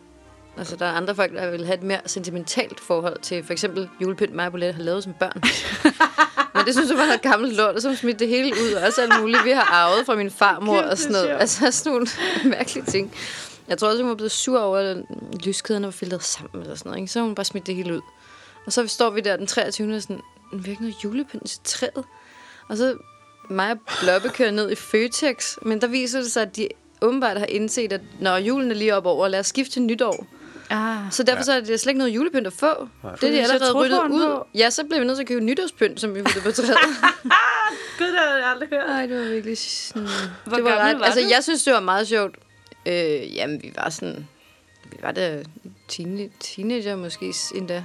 Altså, der er andre folk, der vil have et mere sentimentalt forhold til for eksempel julepynt, mig og har lavet som børn. <laughs> Men det synes jeg var noget gammelt lort, og så smidt det hele ud, og også alt muligt, vi har arvet fra min farmor Kæft, og sådan er noget. Altså sådan nogle <laughs> mærkelige ting. Jeg tror også, hun var blevet sur over, at lyskæderne var filtret sammen eller sådan noget. Ikke? Så hun bare smidt det hele ud. Og så står vi der den 23. og sådan, vi har ikke noget julepynt til træet. Og så mig og Blobbe kører ned i Føtex, men der viser det sig, at de åbenbart har indset, at når julen er lige op over, lad os skifte til nytår. Ah, Så derfor Ja. ja. så er det slet ikke noget julepynt at få. Nej. Det er de allerede ryddet ud. på. Ja, så bliver vi nødt til at købe nytårspynt, som vi putter på træet. <laughs> Gud, det har jeg aldrig hørt. Nej, det var virkelig sådan... Hvor det var ret, var altså, du? jeg synes, det var meget sjovt. Øh, jamen, vi var sådan... Vi var da teen, teenager måske endda.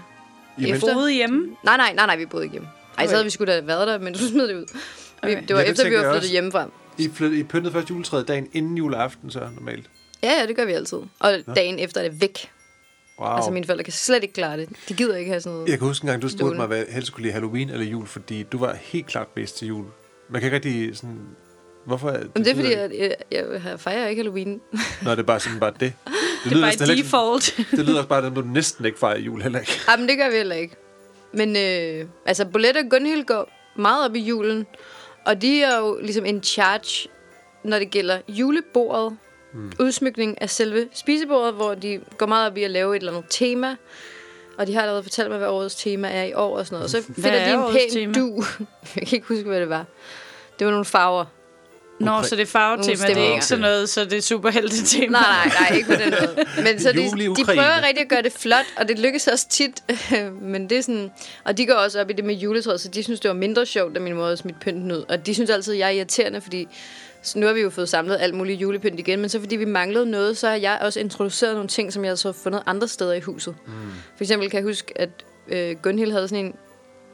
Jamen, Efter- Boede hjemme. Nej, nej, nej, nej, vi boede ikke hjemme. Ej, så havde vi sgu da været der, men du smed det ud. Vi, Okay. det var Ja, det efter, vi var flyttet hjemmefra. I, flyt, I pyntede først juletræet dagen inden juleaften, så normalt. Ja, ja, det gør vi altid. Og dagen efter er det væk. Wow. Altså, mine forældre kan slet ikke klare det. De gider ikke have sådan noget. Jeg kan huske en gang, du spurgte mig, hvad helst kunne lide Halloween eller jul, fordi du var helt klart bedst til jul. Man kan ikke rigtig sådan... Hvorfor? Men det er fordi, lyder- jeg, jeg, jeg fejrer ikke Halloween. Nå, det er bare sådan bare det. <laughs> Det, Det er bare heller ikke- default. <laughs> det lyder også bare, at du næsten ikke fejrer jul heller ikke. Jamen, det gør vi heller ikke. Men øh, altså, Bolette og Gunhild går meget op i julen. Og de er jo ligesom in charge, når det gælder julebordet. Mm. Udsmykning af selve spisebordet, hvor de går meget op i at lave et eller andet tema. Og de har allerede fortalt mig, hvad årets tema er i år og sådan noget. Og så finder er de en pæn tema? du. <laughs> Jeg kan ikke huske, hvad det var. Det var nogle farver. Nå, så det er farvetema. Det er ikke sådan noget, så det er superhelte-tema. Nej, nej, nej, ikke på den måde. <laughs> Men så de, de prøver rigtig at gøre det flot, og det lykkes også tit. <laughs> Men det er sådan... Og de går også op i det med juletræet, så de synes, det var mindre sjovt, da min mor havde smidt pynten ud. Og de synes altid, at jeg er irriterende, fordi så nu har vi jo fået samlet alt muligt julepynt igen, men så fordi vi manglede noget, så har jeg også introduceret nogle ting, som jeg så har fundet andre steder i huset. Mm. For eksempel kan jeg huske, at øh, Gunhild havde sådan en...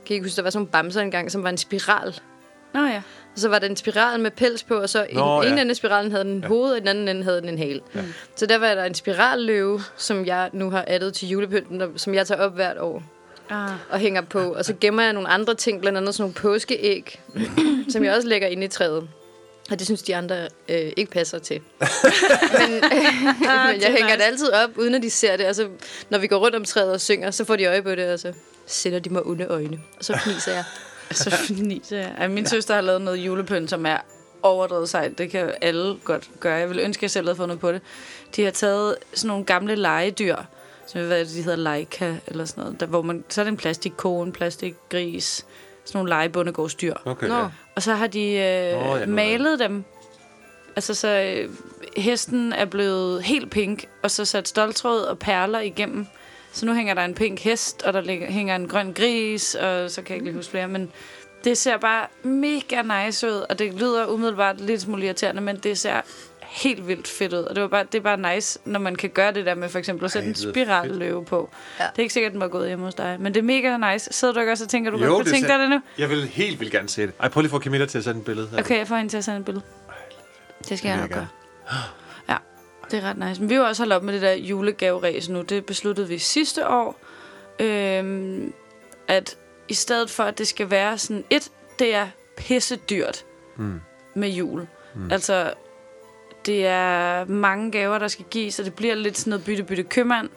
Kan I ikke huske, der var sådan nogle bamser engang, som var en spiral. Nå ja. Og så var der en spiral med pels på, og så Nå, den ene ja. ende af spiralen havde den hoved, og den anden ende havde den en hale. Ja. Så der var der en spiralløve, som jeg nu har addet til julepynten, som jeg tager op hvert år Ah. og hænger på. Og så gemmer jeg nogle andre ting, blandt andet sådan nogle påskeæg, <coughs> som jeg også lægger inde i træet. Og det synes de andre øh, ikke passer til. <laughs> men, øh, men jeg hænger det altid op, uden at de ser det. Og så, når vi går rundt om træet og synger, så får de øje på det, og så sætter de mig onde øjne. Og så fniser jeg. <laughs> Så fniser jeg. Ej, min søster har lavet noget julepynt, som er overdrevet sejt. Det kan alle godt gøre. Jeg vil ønske, at jeg selv havde fået noget på det. De har taget sådan nogle gamle legedyr, som jeg ved, de hedder Leica eller sådan noget. Der, hvor man, så er det en plastikkone, plastikgris, sådan nogle legebundegårdsdyr. Okay, Nå. ja. Og så har de øh, Nå, ja, malet dem. Altså, så øh, hesten er blevet helt pink, og så sat stoltråd og perler igennem. Så nu hænger der en pink hest, og der ligger, hænger en grøn gris, og så kan jeg ikke lige huske flere, men det ser bare mega nice ud, og det lyder umiddelbart lidt smule irriterende, men det ser helt vildt fedt ud. Og det, var bare, det er bare nice, når man kan gøre det der med for eksempel at sætte Ej, en spiralløve på. Ja. Det er ikke sikkert, den var gået hjemme hos dig, men det er mega nice. Sidder du ikke også og tænker, du Jo, godt kunne det tænke dig det nu? Jeg vil helt vildt gerne se det. Ej, prøv lige at få Camilla til at sende et billede. her. Okay, jeg får hende til at sende et billede. Det skal jeg vil nok jeg gøre. Ja, det er ret nice. Men vi har også holdt op med det der julegaveræs nu. Det besluttede vi sidste år. Øhm, at i stedet for, at det skal være sådan... Et, det er pisse dyrt Mm. med jul. Mm. Altså, det er mange gaver, der skal gives, og det bliver lidt sådan noget bytte-bytte købmand.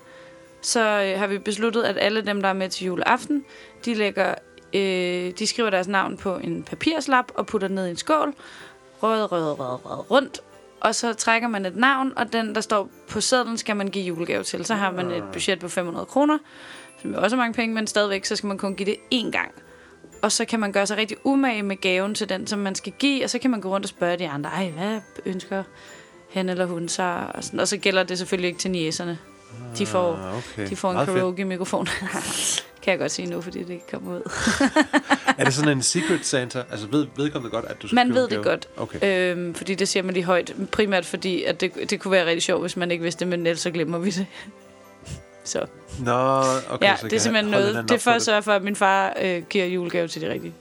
Så øh, har vi besluttet, at alle dem, der er med til juleaften, de lægger... Øh, de skriver deres navn på en papirslap og putter den ned i en skål. Rød, rød, rød, rød, rundt. Og så trækker man et navn, og den, der står på sedlen, skal man give julegave til. Så har man et budget på 500 kroner, som er også mange penge, men stadigvæk, så skal man kun give det én gang. Og så kan man gøre sig rigtig umage med gaven til den, som man skal give, og så kan man gå rundt og spørge de andre, ej, hvad ønsker han eller hun sig? Og, sådan. og så gælder det selvfølgelig ikke til niæserne. De får, Ah, okay. de får en karaoke-mikrofon. <laughs> kan jeg godt sige nu, fordi det ikke kommer ud. <laughs> Er det sådan en secret Santa? Altså ved vedkommende godt, at du skal Man ved det gave? godt. Okay. Øhm, fordi det siger man lige højt. Primært fordi, at det, det kunne være rigtig sjovt, hvis man ikke vidste det, men ellers så glemmer vi det. <laughs> Så Nå, okay. ja, så det er simpelthen noget. Det er for at sørge for, at min far øh, giver julegave til de rigtige.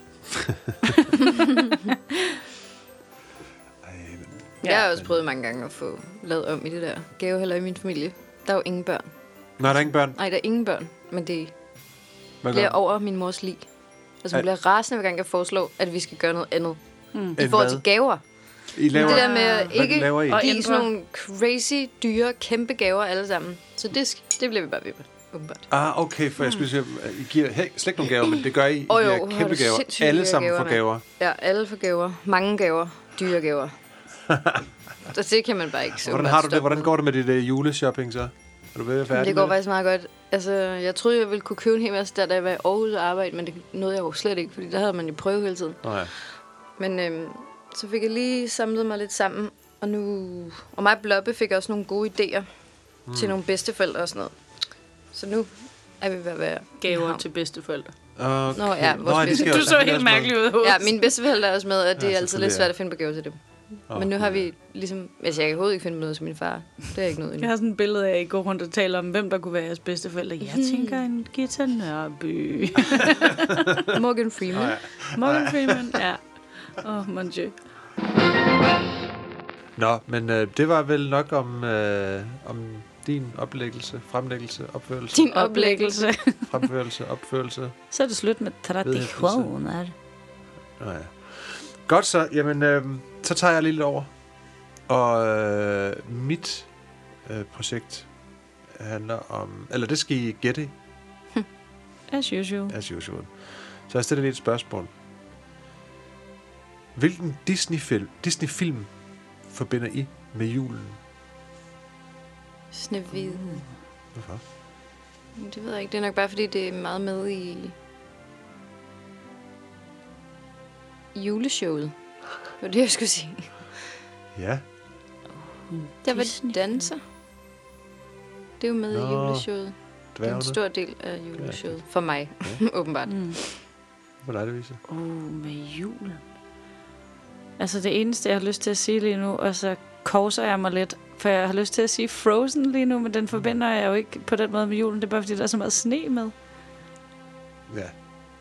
Ja. Jeg har også prøvet mange gange at få lavet om i det der gaveheller i min familie. Der er jo ingen børn. Nå, der er ingen børn. Nej, der er ingen børn, men det Hvad bliver gør over min mors lig. Altså, hun Ej. bliver rasende, hver gang jeg foreslår, at vi skal gøre noget andet. Mm. I forhold til gaver. I laver, Det der med at ikke laver I? Og give sådan nogle crazy, dyre, kæmpe gaver alle sammen. Så det, det bliver vi bare ved med, åbenbart. Ah, okay, for jeg skulle sige, at I giver hey, slet ikke nogen gaver, men det gør I. I <clears throat> Åh, jo, giver kæmpe gaver. Alle sammen gaver, får gaver. Ja, alle får gaver. Mange gaver. Dyre gaver. <laughs> Så det kan man bare ikke så Hvordan har du det? Hvordan med. går det med dit uh, juleshopping så? Er du ved at være færdig Det går med faktisk meget godt. Altså, jeg troede, jeg ville kunne købe en hel masse, der, da jeg var i Aarhus og arbejde, men det nåede jeg jo slet ikke, fordi der havde man jo prøve hele tiden. Nå ja. Men øhm, så fik jeg lige samlet mig lidt sammen, og nu... Og mig og Bloppe fik også nogle gode idéer mm. til nogle bedsteforældre og sådan noget. Så nu er vi ved at være Gaver til bedsteforældre. Okay. Nå, ja, vores Nå, bedste- Du så helt mærkelig ud. Ja, mine bedsteforældre er også med, og det Ja, er altid lidt svært at finde på gaver til dem. Åh, Men nu har vi ligesom... Altså, jeg kan overhovedet ikke finde noget til min far. Det er ikke noget Jeg endnu. har sådan et billede af, at I går rundt og taler om, hvem der kunne være jeres bedsteforældre. Jeg tænker en Gita Nørby. <laughs> Morgan Freeman. Nå ja. Morgan Freeman, ja. Åh, oh, mon dieu. Nå, men øh, det var vel nok om, øh, om din oplæggelse, fremlæggelse, opførelse, Din Oplæggelse. <laughs> fremførelse, opførelse. Så er det slut med traditioner. Nå ja. Godt så, jamen, øh, så tager jeg lige lidt over. Og øh, mit øh, projekt handler om, eller det skal I gætte, <laughs> As usual. as usual. Så jeg stiller lige et spørgsmål. Hvilken Disney-film, Disney-film forbinder I med julen? Snevide. Hvorfor? Det ved jeg ikke. Det er nok bare, fordi det er meget med i... i juleshowet. Det var det, jeg skulle sige. Ja, Der var Disney. danser. Det er jo med Nå, i juleshowet. Det er en stor del af juleshowet. For mig, <laughs> åbenbart. Mm. Hvor er det, Vise? Oh, med julen. Altså det eneste, jeg har lyst til at sige lige nu, og så korser jeg mig lidt, for jeg har lyst til at sige Frozen lige nu, men den forbinder jeg jo ikke på den måde med julen. Det er bare fordi, der er så meget sne med. Ja,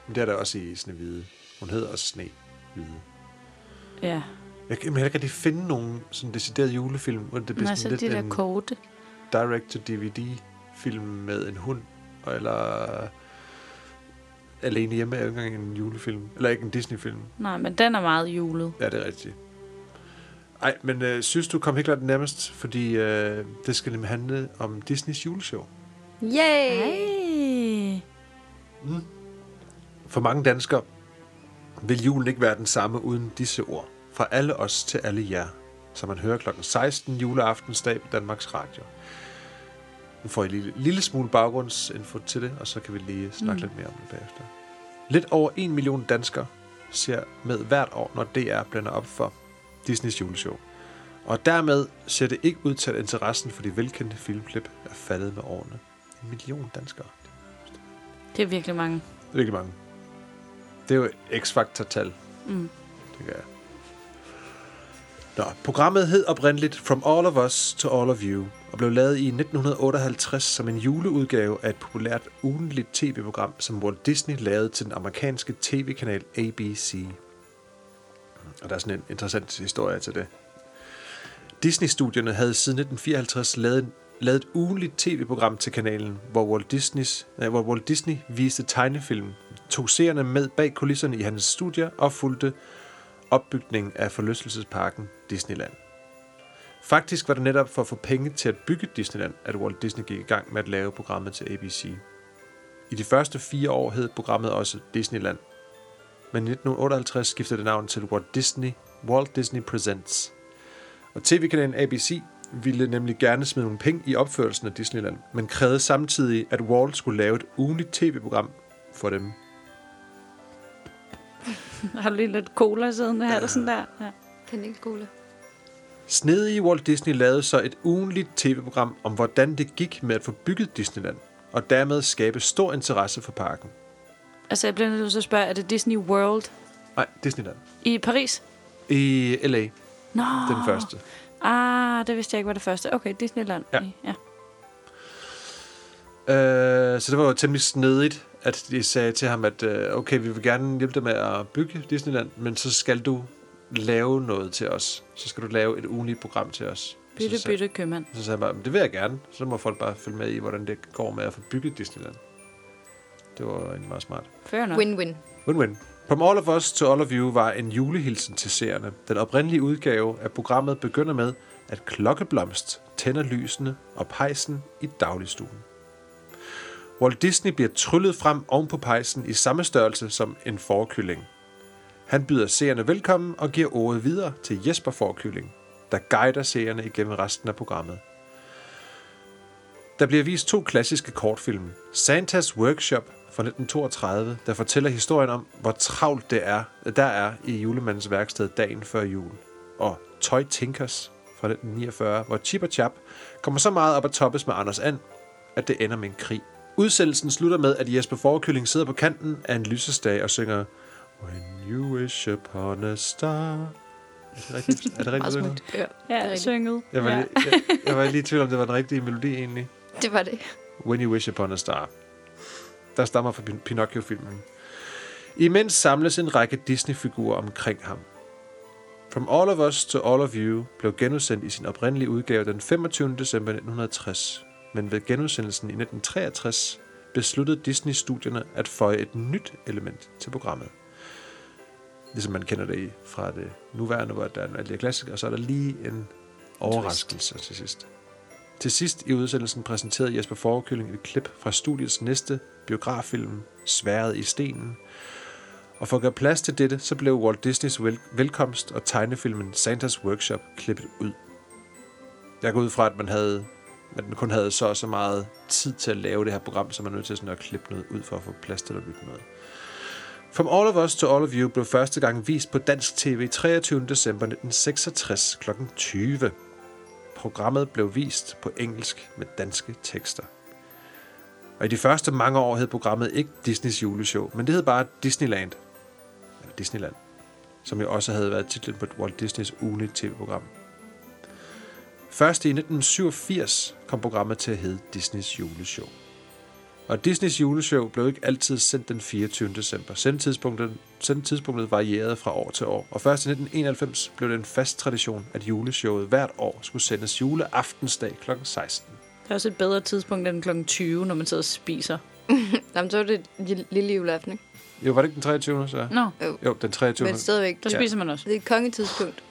men det er der også i Snehvide. Hun hedder også Snehvide. Ja. Jeg kan ikke rigtig finde nogen sådan decideret julefilm, hvor det bliver Nej, sådan så lidt de der en korte. direct-to-DVD-film med en hund, eller Alene hjemme er jo ikke engang en julefilm. Eller ikke en Disney-film. Nej, men den er meget julet. Ja, det er rigtigt. Ej, men øh, synes du kom helt klart nærmest, fordi øh, det skal nemlig handle om Disneys juleshow. Yay! Hey. For mange danskere vil julen ikke være den samme uden disse ord. Fra alle os til alle jer, som man hører klokken 16 juleaftensdag på Danmarks Radio. Nu får I en lille, lille smule baggrundsinfo til det, og så kan vi lige snakke mm. lidt mere om det bagefter. Lidt over en million danskere ser med hvert år, når DR blænder op for Disneys juleshow. Og dermed ser det ikke ud til, at interessen for de velkendte filmklip er faldet med årene. En million danskere. Det er virkelig mange. Det er virkelig mange. Det er jo x-faktor-tal. Mm. Det gør jeg. Nå, programmet hed oprindeligt From All of Us to All of You, og blev lavet i 1958 som en juleudgave af et populært ugentligt tv-program, som Walt Disney lavede til den amerikanske tv-kanal ABC. Og der er sådan en interessant historie til det. Disney-studierne havde siden 1954 lavet, lavet et ugentligt tv-program til kanalen, hvor Walt, Disneys, nej, hvor Walt Disney viste tegnefilm, tog seerne med bag kulisserne i hans studier og fulgte opbygningen af forlystelsesparken Disneyland. Faktisk var det netop for at få penge til at bygge Disneyland, at Walt Disney gik i gang med at lave programmet til ABC. I de første fire år hed programmet også Disneyland, men i 1958 skiftede det navn til Walt Disney, Walt Disney Presents. Og tv-kanalen ABC ville nemlig gerne smide nogle penge i opførelsen af Disneyland, men krævede samtidig, at Walt skulle lave et ugenligt tv-program for dem. <laughs> Har du lige lidt cola siddende her, eller sådan der? Ja. Kanelskole. Snedige Walt Disney lavede så et ugenligt tv-program om, hvordan det gik med at få bygget Disneyland, og dermed skabe stor interesse for parken. Altså, jeg bliver nødt til at spørge, er det Disney World Nej, Disneyland. i Paris? I L.A., Nå. den første. Ah, det vidste jeg ikke var det første. Okay, Disneyland. Ja. i- ja. Øh, så det var jo temmelig snedigt, at de sagde til ham, at øh, okay, vi vil gerne hjælpe dig med at bygge Disneyland, men så skal du lave noget til os. Så skal du lave et ugenligt program til os. Bytte, så, sagde- bytte, købmand. Så sagde jeg bare, "Men det vil jeg gerne. Så må folk bare følge med i, hvordan det går med at få bygget Disneyland. Det var egentlig meget smart. Win-win. Win-win. From All of Us to All of You var en julehilsen til seerne. Den oprindelige udgave af programmet begynder med, at klokkeblomst tænder lysene og pejsen i dagligstuen. Walt Disney bliver tryllet frem oven på pejsen i samme størrelse som en forkylling. Han byder seerne velkommen og giver ordet videre til Jesper Forkylling, der guider seerne igennem resten af programmet. Der bliver vist to klassiske kortfilm. Santas Workshop fra 1932, der fortæller historien om, hvor travlt det er, der er i julemandens værksted dagen før jul. Og Toy Tinkers fra 1949, hvor Chip og Chap kommer så meget op at toppes med Anders And, at det ender med en krig. Udsendelsen slutter med, at Jesper Forkylling sidder på kanten af en lysestage og synger When you wish upon a star. Er det rigtigt? Er det rigtigt? Ja, det er Ja, rigtigt. synget. Jeg var, ja. lige, jeg, jeg var lige i tvivl om, det var den rigtige melodi egentlig. Det var det. When You Wish Upon a Star. Der stammer fra Pin- Pinocchio-filmen. Imens samles en række Disney-figurer omkring ham. From All of Us to All of You blev genudsendt i sin oprindelige udgave den 25. december 1960, men ved genudsendelsen i 1963 besluttede Disney-studierne at føje et nyt element til programmet. Ligesom man kender det i fra det nuværende, hvor der er her klassikere, og så er der lige en overraskelse til sidst. Til sidst i udsendelsen præsenterede Jesper Forkylling et klip fra studiets næste biograffilm, Sværet i stenen. Og for at gøre plads til dette, så blev Walt Disneys vel- velkomst og tegnefilmen Santas Workshop klippet ud. Jeg går ud fra, at man havde at man kun havde så og så meget tid til at lave det her program, så man er nødt til sådan at klippe noget ud for at få plads til at bygge noget. From All of Us to All of You blev første gang vist på dansk tv 23. december 1966 kl. 20. Programmet blev vist på engelsk med danske tekster. Og i de første mange år hed programmet ikke Disneys juleshow, men det hed bare Disneyland. Eller Disneyland. Som jo også havde været titlen på Walt Disneys ugenlige tv-program. Først i 1987 kom programmet til at hedde Disneys juleshow. Og Disneys juleshow blev ikke altid sendt den 24. december. Sendtidspunktet, sendtidspunktet varierede fra år til år. Og først i 1991 blev det en fast tradition, at juleshowet hvert år skulle sendes juleaftensdag kl. 16. Det er også et bedre tidspunkt end kl. 20, når man sidder og spiser. <laughs> Jamen, så var det lille- juleaften, ikke? Jo, var det ikke den 23. så? Nå, Jo, den 23. Men stadigvæk. der Ja. spiser man også. Det er et kongetidspunkt.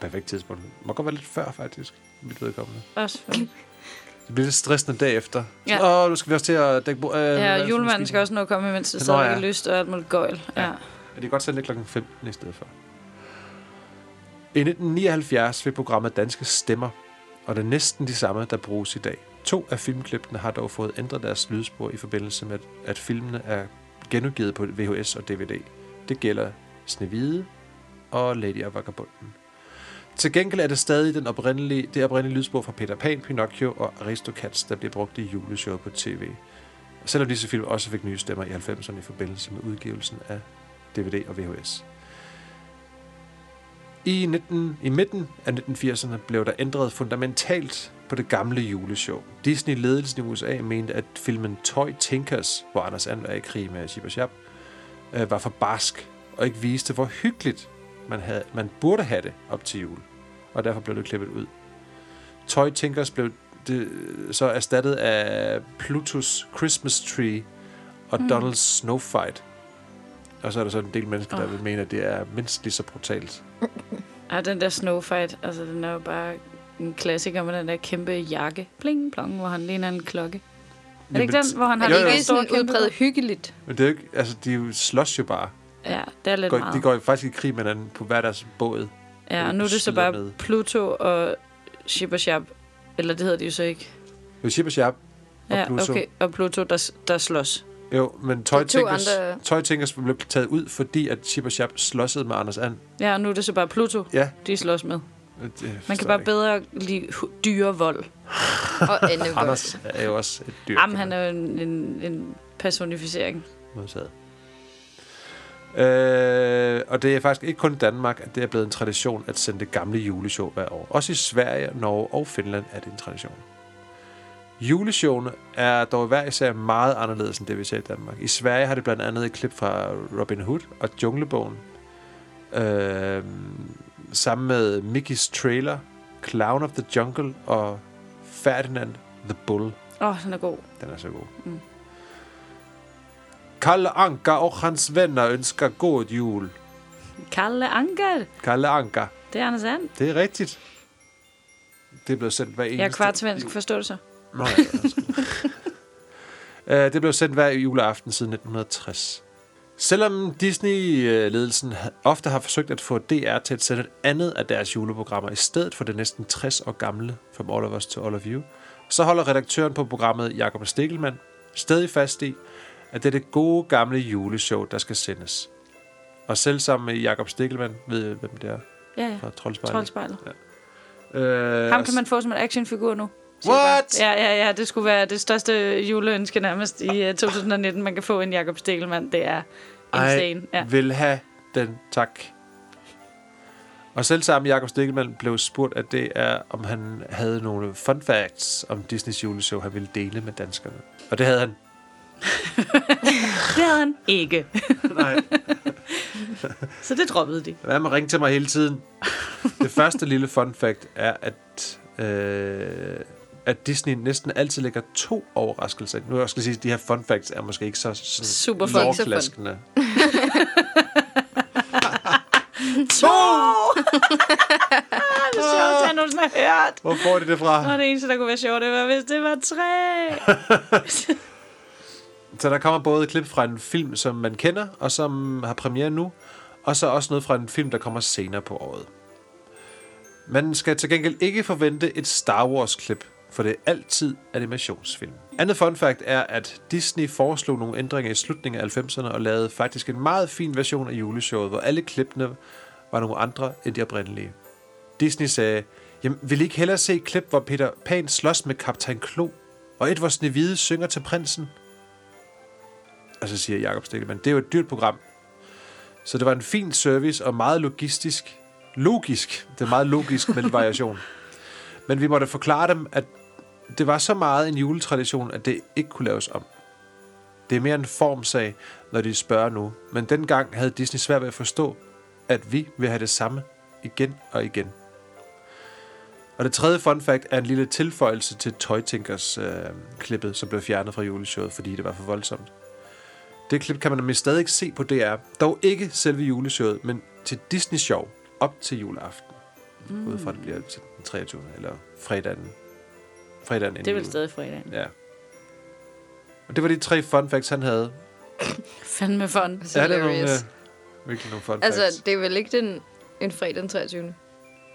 Perfekt tidspunkt. Må godt være lidt før, faktisk. Mit vedkommende. Også for. Det bliver lidt stressende dag efter. Ja. Åh, nu skal vi også til at dække bo- øh, er Ja, det, julemanden skal også nå at komme, mens det Nå, stadig ja. er lyst og alt muligt gøjl. Ja. Ja. Ja, de kan godt sende det klokken 15 i stedet for. I 1979 fik programmet Danske Stemmer, og det er næsten de samme, der bruges i dag. To af filmklippene har dog fået ændret deres lydspor i forbindelse med, at filmene er genudgivet på VHS og DVD. Det gælder Snevide og Lady og Vagabunden. Til gengæld er det stadig den oprindelige, det oprindelige lydspor fra Peter Pan, Pinocchio og Aristocats, der bliver brugt i juleshowet på tv. Selvom disse film også fik nye stemmer i 90'erne i forbindelse med udgivelsen af DVD og VHS. I, 19, I midten af 1980'erne blev der ændret fundamentalt på det gamle juleshow. Disney-ledelsen i USA mente, at filmen Toy Tinkers, hvor Anders And er i krig med Chip øh, var for barsk og ikke viste, hvor hyggeligt man, havde, man burde have det op til jul. Og derfor blev det klippet ud. Toy Tinkers blev det, så erstattet af Plutos Christmas Tree og mm. Donald's Snow Fight. Og så er der så en del mennesker, der vil mene, at det er mindst lige så brutalt. ja, den der snowfight, altså den er jo bare en klassiker med den der kæmpe jakke. Bling plong, hvor han ligner en klokke. Er det ikke den, hvor han har Jo, det jo. sådan udbredt hyggeligt? Men det er jo ikke, altså, de jo slås jo bare. Ja, det er lidt Går, meget. de går faktisk i krig med hinanden på hver deres båd. ja, og nu er det så bare med. Pluto og Chap. Eller det hedder de jo så ikke. Jo, Chip og Chap og ja, Pluto. okay. Og Pluto, der, der slås. Jo, men Toy Tinkers, andre- Toy Tinkers blev taget ud, fordi at Chip og Chap slåssede med Anders And. Ja, og nu er det så bare Pluto, Ja. de slås med. Man kan bare jeg bedre lide hu- dyre vold. <laughs> Og Anne ikke. Anders er jo også et dyr. Jamen, han er jo en, en, en personificering. modtaget. Øh, og det er faktisk ikke kun i Danmark, at det er blevet en tradition at sende det gamle juleshow hver år. Også i Sverige, Norge og Finland er det en tradition. Juleshowene er dog hver især meget anderledes end det, vi ser i Danmark. I Sverige har det blandt andet et klip fra Robin Hood og Junglebogen. Øh, sammen med Mickey's Trailer, Clown of the Jungle og Ferdinand the Bull. Åh, oh, den er god. Den er så god. Mm. Kalle Anka og hans venner ønsker god jul. Kalle Anker. Kalle Anka. Det er Anders And. Det er rigtigt. Det er blevet sendt hver eneste... Jeg er kvartsvensk, forstår du så? Ja, undskyld. <laughs> Øh, det blev sendt hver juleaften siden 1960. Selvom Disney-ledelsen ofte har forsøgt at få DR til at sende et andet af deres juleprogrammer i stedet for det næsten 60 år gamle From All of Us to All of You, så holder redaktøren på programmet, Jakob Stikkelmann, stadig fast i, at det er det gode gamle juleshow, der skal sendes. Og selv sammen med Jakob Stikkelmann, ved I, hvem det er Ja, ja. fra Troldspejlet. Troldspejlet. Øh, Ham kan man få som en actionfigur nu. What? jeg. Ja, ja, ja. Det skulle være det største juleønske nærmest i uh, 2019. Man kan få en Jakob Stikkelmann. Det er insane. Ja. vil have den, tak. Og selv sammen Jakob Stikkelmann blev spurgt, at det er, om han havde nogle fun facts om Disneys juleshow, han ville dele med danskerne. Og det havde han. <laughs> Det havde han ikke. Nej. <laughs> Så det droppede de. Hvad med at ringe til mig hele tiden? Det første lille fun fact er, at, øh, at Disney næsten altid lægger to overraskelser. Nu jeg skal sige, at de her fun facts er måske ikke så sådan Super fun. lovklaskende. <laughs> To! det er sjovt, jeg nogensinde har hørt. Hvor får de det fra? Og det eneste, der kunne være sjovt, det var, hvis det var tre. Så der kommer både et klip fra en film, som man kender, og som har premiere nu, og så også noget fra en film, der kommer senere på året. Man skal til gengæld ikke forvente et Star Wars-klip, for det er altid animationsfilm. Andet fun fact er, at Disney foreslog nogle ændringer i slutningen af 90'erne og lavede faktisk en meget fin version af juleshowet, hvor alle klippene var nogle andre end de oprindelige. Disney sagde, jamen vil I ikke hellere se et klip, hvor Peter Pan slås med Kaptajn Klo, og et, hvor Snevide synger til prinsen? Og så siger Jakob Stikkelmann, det er jo et dyrt program. Så det var en fin service og meget logistisk. Logisk. Det er meget logisk med lidt <laughs> variation. Men vi måtte forklare dem, at det var så meget en juletradition, at det ikke kunne laves om. Det er mere en formsag, når de spørger nu. Men dengang havde Disney svært ved at forstå, at vi vil have det samme igen og igen. Og det tredje fun fact er en lille tilføjelse til Toy Tinkers øh, klippet, som blev fjernet fra juleshowet, fordi det var for voldsomt. Det klip kan man nemlig stadig ikke se på DR. Dog ikke selve juleshowet, men til Disney Show op til juleaften. Mm. Ud fra det bliver til den 23. eller fredagen. Fredagen Det er vel stadig fredag. Ja. Og det var de tre fun facts, han havde. <coughs> Fandme fun. Er det nogle, hilarious. øh, virkelig nogle fun Altså, facts? det er vel ikke den, en fredag den 23.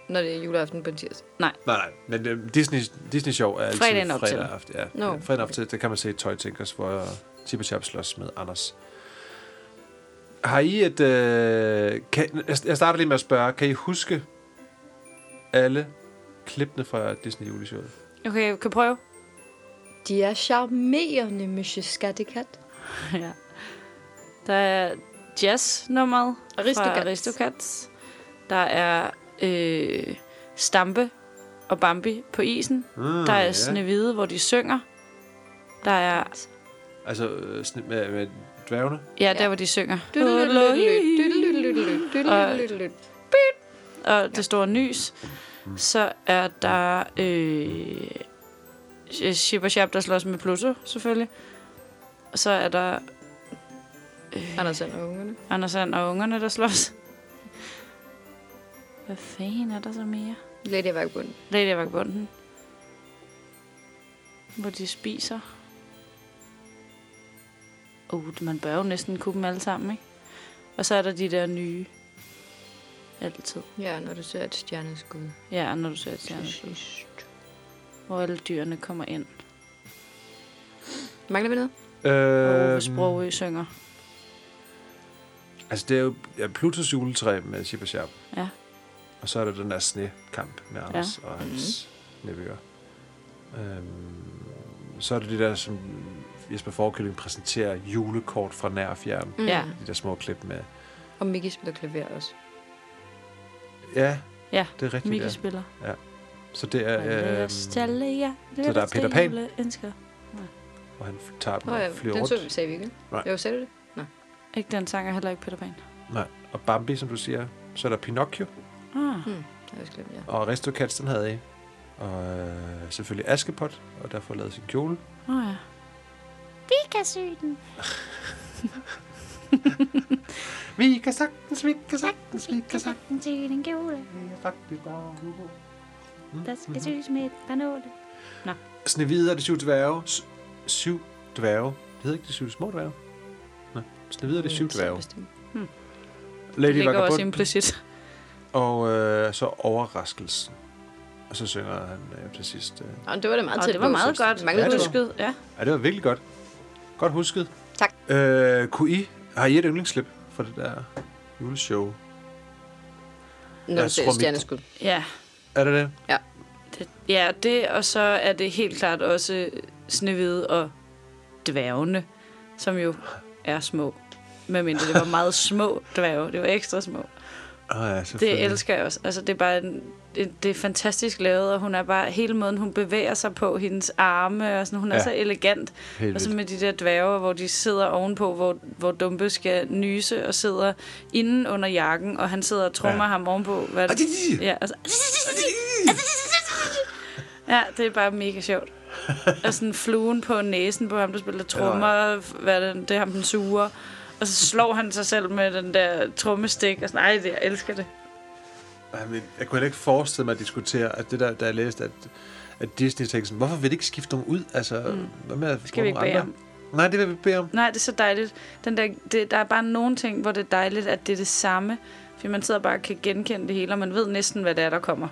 Når det er juleaften på en tirsdag. Nej, nej, men øh, Disney, Disney Show er altid Fredagen fredag aften. Ja, no, fredag op okay. til, det kan man se i Toy Tinkers, hvor Chip og Chap slås med Anders. Har I et... Øh, kan, jeg- starter lige med at spørge, kan I huske alle klippene fra Disney juleshowet? Okay, jeg kan prøve. De er charmerende, Monsieur Skattekat. <laughs> ja. Der er jazz-nummeret fra Aristocats. Aristocats. Der er øh, Stampe og Bambi på isen. Mm, Der er Snevide, hvor de synger. Der er, Altså øh, sne- med, med dværgene? ja, der hvor de synger. Og det store nys. Så er der øh, Ship og der slås med Pluto, selvfølgelig. Og så er der Anders Sand og ungerne. Anders Sand og ungerne, der slås. Hvad fanden er der så mere? Lady Vagabond. Lady Vagabunden. Hvor de spiser. Uh, man bør jo næsten kunne dem alle sammen, ikke? Og så er der de der nye. Altid. Ja, når du ser et stjerneskud. Ja, når du ser et stjerneskud. Hvor alle dyrene kommer ind. Mangler vi noget? Og Øh, Ove Sprogø synger. altså, det er jo ja, Plutos juletræ med Chip og. Ja. Og så er der den der snekamp med Anders ja. og hans mm. nevøer. Øhm, så er det det der, som Jesper Forkylling præsenterer julekort fra nær og fjern. Mm. Ja. De der små klip med... Og Mickey spiller klaver også. Ja, Ja, det er rigtigt, Mickey ja. spiller. Så det er... Øh, ja. så der er Peter Pan. Ønsker. hvor han tager dem ja, og flyver den rundt. så, sagde vi ikke. Nej. Jo, sagde du det? Ikke den sang er heller ikke Peter Pan. Nej. Og Bambi, som du siger. Så er der Pinocchio. Ah. Hmm. Jeg også glemt, ja. Og Aristocats, den havde I. Og øh, selvfølgelig Askepot, og derfor lavet sin kjole. Åh oh, ja. Vi kan sy den. Vi kan sagtens, vi kan sagtens, vi kan sagtens. sy den kjole. Vi er faktisk bare... Der skal sys med et par nåle. Snevide og de syv dværge. S- syv dværge. Det hedder ikke de syv små dværge. Nej. Snevide og de syv Mm, dværge. Det Lady ligger også Vagabond. implicit. Og øh, så overraskelsen. Og så synger han øh, til sidst. Øh. Nå, det var da meget tæt det var meget godt Mangler Ja, du? det var-. Ja. Ja, det var virkelig godt. Godt husket. Tak. Øh, kunne I, har I et yndlingsklip fra det der juleshow? Når Jeg du ser tror, et mit- stjerneskud. ja. Er det det? Det, ja, det, og så er det helt klart også Snevide og dværgene, som jo er små. Medmindre det var meget små dværge. Det var ekstra små. Oh, ja, Det elsker jeg også. Altså, det er bare en, det, det er fantastisk lavet, og hun er bare hele måden, hun bevæger sig på, hendes arme, og sådan, hun er Ja. så elegant. Helt Og så med de der dværge, hvor de sidder ovenpå, hvor, hvor Dumpe skal nyse, og sidder inden under jakken, og han sidder og trummer Ja. ja. ham ovenpå. Hvad det? Ja, altså. Ja, det er bare mega sjovt. Og sådan fluen på næsen på ham, der spiller trommer, hvad er det, det er ham, den suger. Og så slår han sig selv med den der trommestik, og sådan, ej, det, jeg elsker det. Ej, men Jeg kunne heller ikke forestille mig at diskutere, at det der, da jeg læste, at, at Disney tænkte sådan, hvorfor vil de ikke skifte nogen ud? Altså, mm. hvad med at Skal vi ikke nogle bede andre? om? Nej, det vil vi bede om. Nej, det er så dejligt. Den der, det, der er bare nogle ting, hvor det er dejligt, at det er det samme. Fordi man sidder bare og kan genkende det hele, og man ved næsten, hvad det er, der kommer.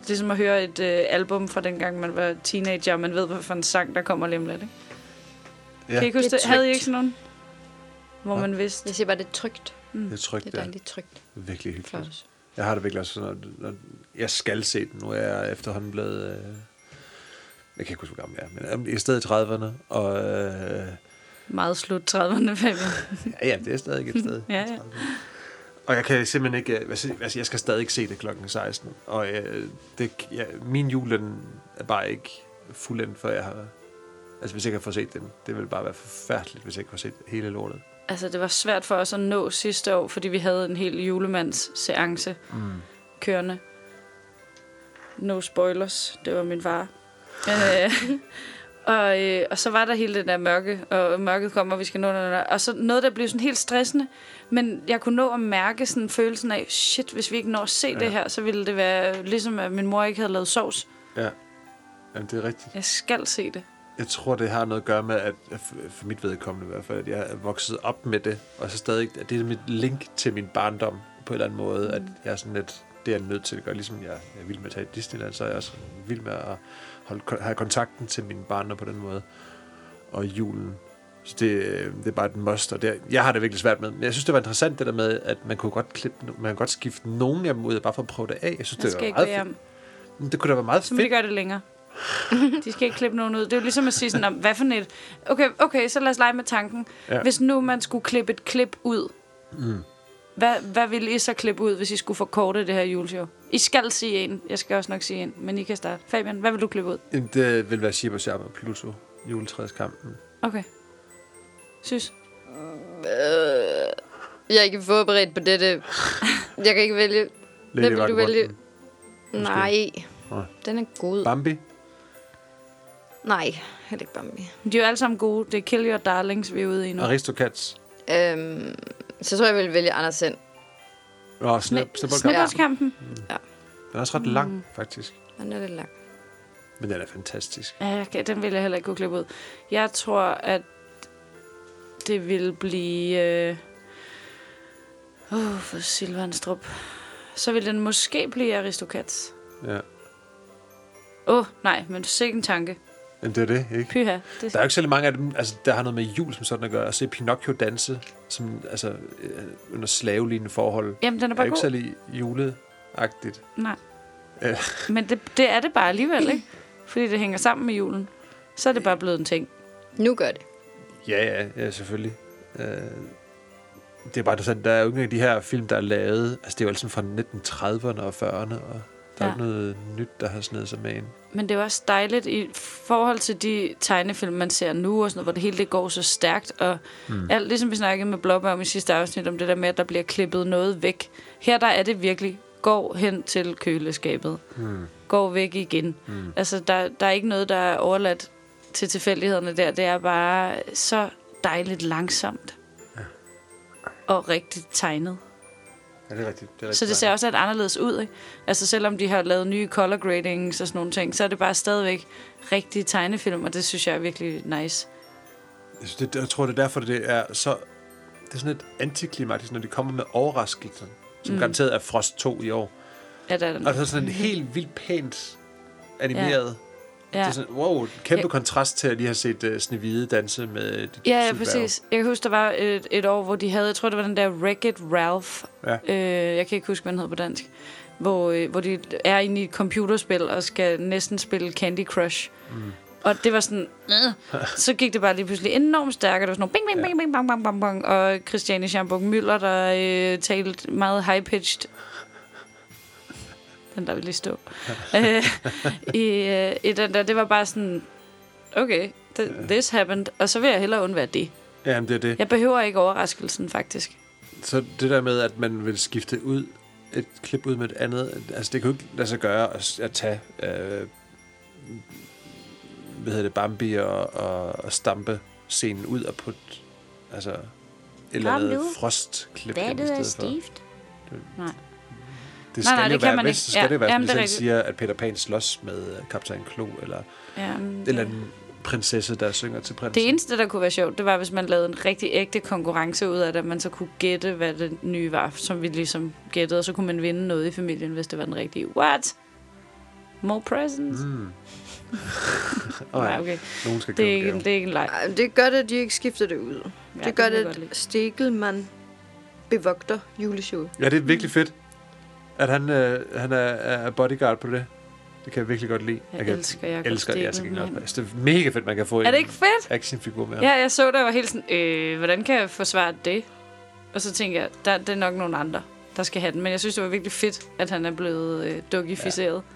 Det er ligesom at høre et øh, album fra dengang, man var teenager, og man ved, hvad for en sang, der kommer lige om lidt. Ikke? Ja, Kan I ikke huske Det? Havde I ikke sådan nogen? Hvor Hva? man vidste. Jeg siger bare, det er trygt. det er trygt, Det det er dejligt trygt. virkelig hyggeligt. Flot. Jeg har det virkelig også sådan, at jeg skal se den. Nu er jeg efterhånden blevet... Øh, jeg kan ikke huske, hvor gammel jeg er, men jeg er stadig i 30'erne, og øh, Meget slut 30'erne, <laughs> Fabian. ja, ja, det er stadig et sted. <laughs> Ja, ja. 30'erne. Og jeg kan simpelthen ikke... øh, Altså, jeg skal stadig ikke se det klokken 16. Og øh, det, ja, min jul den er bare ikke fuldendt, før jeg har Altså, hvis jeg ikke har fået set dem. Det ville bare være forfærdeligt, hvis jeg ikke har set hele lortet. Altså, det var svært for os at nå sidste år, fordi vi havde en hel julemands seance Mm. kørende. No spoilers, det var min far. øh, <laughs> og, øh, og så var der hele det der mørke, og mørket kommer, og vi skal nå noget. Og så noget, der blev sådan helt stressende. Men jeg kunne nå at mærke sådan følelsen af, shit, hvis vi ikke når at se ja. det her, så ville det være ligesom, at min mor ikke havde lavet sovs. Ja. Jamen, det er rigtigt. Jeg skal se det. Jeg tror, det har noget at gøre med, at for mit vedkommende i hvert fald, at jeg er vokset op med det, og så stadig, at det er mit link til min barndom på en eller anden måde, mm. at jeg er sådan lidt, det er jeg nødt til at gøre, ligesom jeg er vild med at tage i Disneyland, så er jeg også vild med at holde, have kontakten til min barndom på den måde, og julen. Så det, det er bare et must, og det, er- jeg har det virkelig svært med. Men jeg synes, det var interessant det der med, at man kunne godt klippe, man kan godt skifte nogen af dem ud, bare for at prøve det af. Jeg synes, Jeg det var meget fedt. Det kunne da være meget Så må de fedt. gøre det længere. <laughs> De skal ikke klippe nogen ud. Det er jo ligesom at sige sådan, "Nå, hvad for et... Okay, okay, så lad os lege med tanken. Ja. Hvis nu man skulle klippe et klip ud, Mm. hvad, hvad ville I så klippe ud, hvis I skulle forkorte det her juleshow? I skal sige en. Jeg skal også nok sige en, men I kan starte. Fabian, hvad vil du klippe ud? Det vil være Shib og Shab og Pluto, juletræskampen. Okay. Synes. Øh, jeg er ikke forberedt på dette. Jeg kan ikke vælge. Hvem vil du vælge? Nej. Nej. Den er god. Bambi? Nej, heller ikke Bambi. De er jo alle sammen gode. Det er Kill Your Darlings, vi er ude i nu. Aristocats? Øhm, så tror jeg, jeg vil vælge Anders Sand. Åh, snip, Sne- snipboldkamp. Snibboldskampen. Den er også ret lang, faktisk. Han er lidt lang. Men den er fantastisk. Ja, okay, den vil jeg heller ikke kunne klippe ud. Jeg tror, at det vil blive... Øh... Oh, for Silvanstrup. Så vil den måske blive Aristocats. Ja. Åh, oh, nej, men sikke en tanke. Men det er det, ikke? Pyha. Det... Der er jo ikke særlig mange af dem, altså der har noget med jul som sådan at gøre. At se Pinocchio danse, som, altså, øh, under slavelignende forhold, Jamen, den er er bare jo ikke god. særlig juleagtigt. Nej. Ja. Men det, det er det bare alligevel, ikke? Fordi det hænger sammen med julen. Så er det bare blevet en ting. Nu gør det. Ja, ja, ja, selvfølgelig. Øh, det er bare sådan, der er jo ikke af de her film, der er lavet, altså det er jo altså fra 1930'erne og 40'erne, og der er Ja. ikke noget nyt, der har snedet sig med ind. Men det er også dejligt i forhold til de tegnefilm, man ser nu, og sådan noget, hvor det hele det går så stærkt. Og mm. alt, ligesom vi snakkede med Blobber om i sidste afsnit, om det der med, at der bliver klippet noget væk. Her der er det virkelig, gå hen til køleskabet. Mm. Gå væk igen. Mm. Altså, der, der er ikke noget, der er overladt til tilfældighederne der. Det er bare så dejligt langsomt. Og rigtigt tegnet. Ja, det er rigtigt. Det er rigtigt Så det ser også lidt anderledes ud, ikke? Altså selvom de har lavet nye color gradings og sådan nogle ting, så er det bare stadigvæk rigtige tegnefilm, og det synes jeg er virkelig nice. Jeg, synes, det, jeg tror, det er derfor, det er så... Det er sådan lidt antiklimatisk, når de kommer med overraskelser, som mm. garanteret er Frost 2 i år. Ja, der er den. Og det er sådan en helt vildt pænt animeret. Ja. Det er sådan, wow, kæmpe Ja. kontrast til at lige have set uh, Snevide danse med dit Ja, ja, præcis. Jeg kan huske, der var et, et år, hvor de havde, jeg tror, det var den der Wreck-It Ralph. Ja. Øh, jeg kan ikke huske, hvad den hed på dansk. Hvor, øh, hvor de er inde i et computerspil og skal næsten spille Candy Crush. Mm. Og det var sådan... Øh. <laughs> Så gik det bare lige pludselig enormt stærkt. og Det var sådan nogle bing, bing, bing, bing, bang, bang, bang, bang. Og Christiane Schamburg Møller, der øh, talte meget high-pitched. Den der vil lige stå. <laughs> øh, i, øh, I den der, det var bare sådan... Okay, th- this happened. Og så vil jeg hellere undvære det. Ja, men det er det. Jeg behøver ikke overraskelsen, faktisk. Så det der med, at man vil skifte ud et klip ud med et andet, altså det kan jo ikke lade sig gøre at, at tage, øh, hvad hedder det, Bambi og, og, og stampe scenen ud og putte, altså et eller Kom andet nu. frostklip Vandet er for. stift. Nej. Det Nej, skal nej, jo det kan være, man hvis, ikke. så skal Ja, det være, jamen, som det er siger, at Peter Pan slås med øh, kaptajn Klo, eller Ja, men en det- eller anden prinsesse, der synger til prinsen. Det eneste, der kunne være sjovt, det var, hvis man lavede en rigtig ægte konkurrence ud af det, at man så kunne gætte, hvad det nye var, som vi ligesom gættede, og så kunne man vinde noget i familien, hvis det var den rigtige. What? More presents? Mm. <laughs> Oh, Nej, ja. okay. Nogen skal Det er ikke, det er ikke en leg. Det gør det, at de ikke skifter det ud. Ja, det gør det, at Stegelmann bevogter juleshowet. Ja, det er virkelig fedt, at han, øh, han er, er bodyguard på det. Det kan jeg virkelig godt lide. Jeg kan, elsker Jacob elsker jeg ikke altså, Det er mega fedt, man kan få Er det en ikke fedt? actionfigur med ham. Ja, jeg så det og var helt sådan, øh, hvordan kan jeg forsvare det? Og så tænker jeg, der, det er nok nogle andre, der skal have den. Men jeg synes, det var virkelig fedt, at han er blevet øh, dugificeret. <laughs>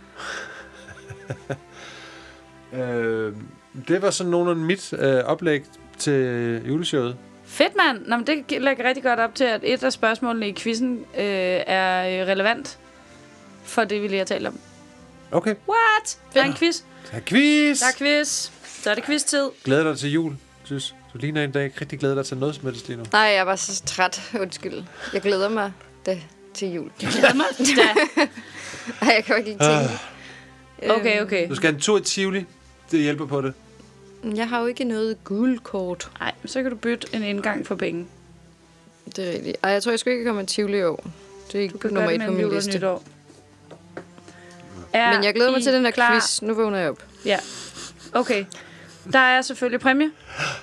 Øh, Det var sådan nogenlunde mit øh, oplæg til juleshowet. Fedt, mand. Nå, men det lægger rigtig godt op til, at et af spørgsmålene i quizzen øh, er øh, relevant for det, vi lige har talt om. Okay. What? Der er en quiz. Der er quiz! Der er quiz. Så er det quiz-tid. Glæder dig til jul, synes Du ligner en dag ikke rigtig glæder dig til noget som helst lige nu. Nej, jeg var så træt. Undskyld. Jeg glæder mig da til jul. Glæder mig. Da. <laughs> Ej, jeg kan ikke lide tænke. Okay, okay. Du skal have en tur i Tivoli. Det hjælper på det. Jeg har jo ikke noget guldkort. Nej, så kan du bytte en indgang for penge. Det er rigtigt. Ej, jeg tror, jeg skal ikke komme til Tivoli i år. Det er ikke Du kan nummer et det på min liste. nytår. Er Men jeg glæder mig I til den der klar? quiz. Nu vågner jeg op. Ja. Okay. Der er selvfølgelig præmie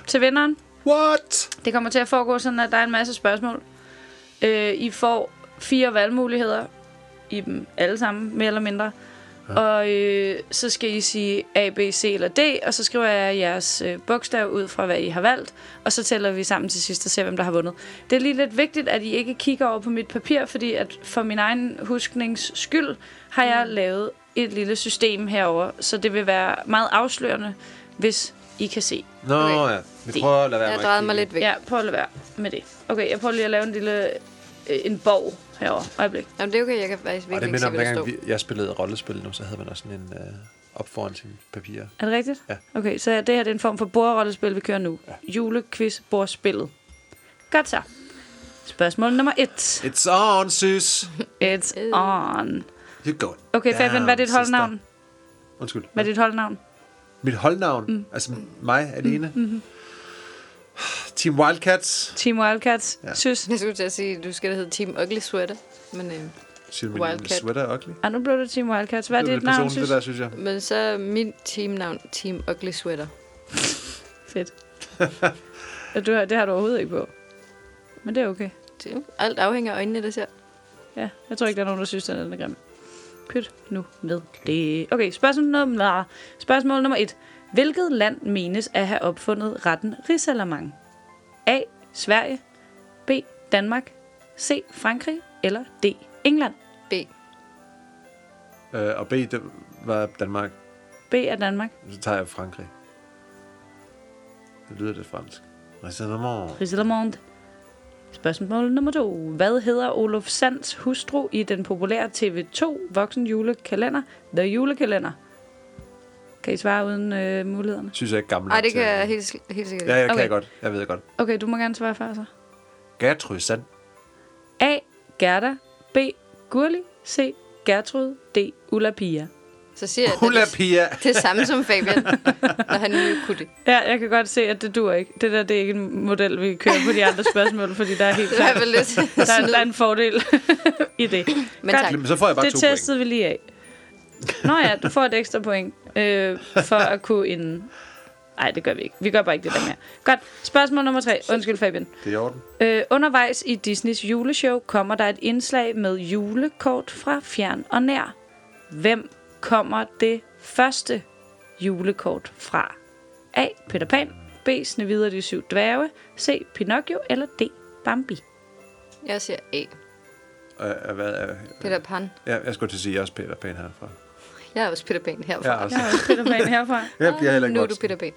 til vinderen. What? Det kommer til at foregå sådan, at der er en masse spørgsmål. Øh, I får fire valgmuligheder i dem alle sammen, mere eller mindre. Ja. Og øh, så skal I sige A, B, C eller D, og så skriver jeg jeres øh, bogstav ud fra, hvad I har valgt, og så tæller vi sammen til sidst og ser, hvem der har vundet. Det er lige lidt vigtigt, at I ikke kigger over på mit papir, fordi at for min egen husknings skyld har jeg lavet et lille system herover, så det vil være meget afslørende, hvis I kan se. Nå Okay. ja, vi prøver at lade være Jeg med drejede at mig lidt væk. Ja, prøv at lade være med det. Okay, jeg prøver lige at lave en lille øh, en borg herover. Øjeblik. Jamen, det er okay. Jeg kan faktisk Og virkelig det ikke se, minder om, hvad der står. vi, jeg spillede rollespil nu, så havde man også sådan en øh, op foran sine papirer. Er det rigtigt? Ja. Okay, så det her det er en form for bordrollespil, vi kører nu. Ja. Julequiz bordspillet. Godt så. Spørgsmål nummer et. It's on, sis. It's on. You go. Okay, Fabian, hvad er dit holdnavn? Undskyld. Hvad er dit holdnavn? Mit holdnavn? Mm. Altså mig alene? Mm-hmm. Team Wildcats. Team Wildcats. Ja. Synes. Jeg skulle til at sige, at du skal da hedde Team Ugly Sweater. Men, øh, Siger du, min Wildcat. sweater er ugly? Ah, nu blev det Team Wildcats. Hvad er det dit navn, synes? det der, synes jeg. men så er mit teamnavn Team Ugly Sweater. <laughs> Fedt. ja, du har, det har du overhovedet ikke på. Men det er okay. Det, alt afhænger af øjnene, der ser. Ja, jeg tror ikke, der er nogen, der synes, den er grim. Pyt nu med det. Okay, spørgsmål nummer, spørgsmål nummer et. Hvilket land menes at have opfundet retten risalamang? A. Sverige. B. Danmark. C. Frankrig. Eller D. England. B. Øh, og B, det var Danmark. B er Danmark. Så tager jeg Frankrig. Det lyder lidt fransk. Raisonnement. Risalamang. Spørgsmål nummer to. Hvad hedder Olof Sands hustru i den populære TV2 voksen julekalender The Julekalender? Kan I svare uden øh, mulighederne? Synes jeg ikke gammel Ej, nok det kan jeg helt, helt sikkert. Ja, jeg Okay. kan godt. Jeg ved godt. Okay, du må gerne svare før så. Gertrud Sand. A. Gerda. B. Gurli. C. Gertrud. D. Ulla Pia. Så siger jeg, at Ulla det, Pia. er det samme som Fabian, <laughs> når han nu kunne det. Ja, jeg kan godt se, at det dur ikke. Det der, det er ikke en model, vi kører på de andre spørgsmål, fordi der er helt <laughs> Det klart, der, er- der er en fordel <laughs> i det. Men Godt. tak. Jamen, Så får jeg bare Det to point. testede vi lige af. Nå ja, du får et ekstra point øh, for at kunne ind... Nej, det gør vi ikke. Vi gør bare ikke det der mere. Godt. Spørgsmål nummer tre. Undskyld, Fabian. Det er i orden. Øh, undervejs i Disneys juleshow kommer der et indslag med julekort fra fjern og nær. Hvem kommer det første julekort fra? A. Peter Pan. B. Snevide og de syv dværge. C. Pinocchio. Eller D. Bambi. Jeg siger A. Øh, hvad er... Peter Pan. Ja, jeg skulle til at sige, at jeg er også Peter Pan herfra. Jeg er også Peter Pan herfra. Jeg er også. Jeg har også Peter Pan herfra. <laughs> Jeg bliver heller ikke nu er du. Peter Pan Er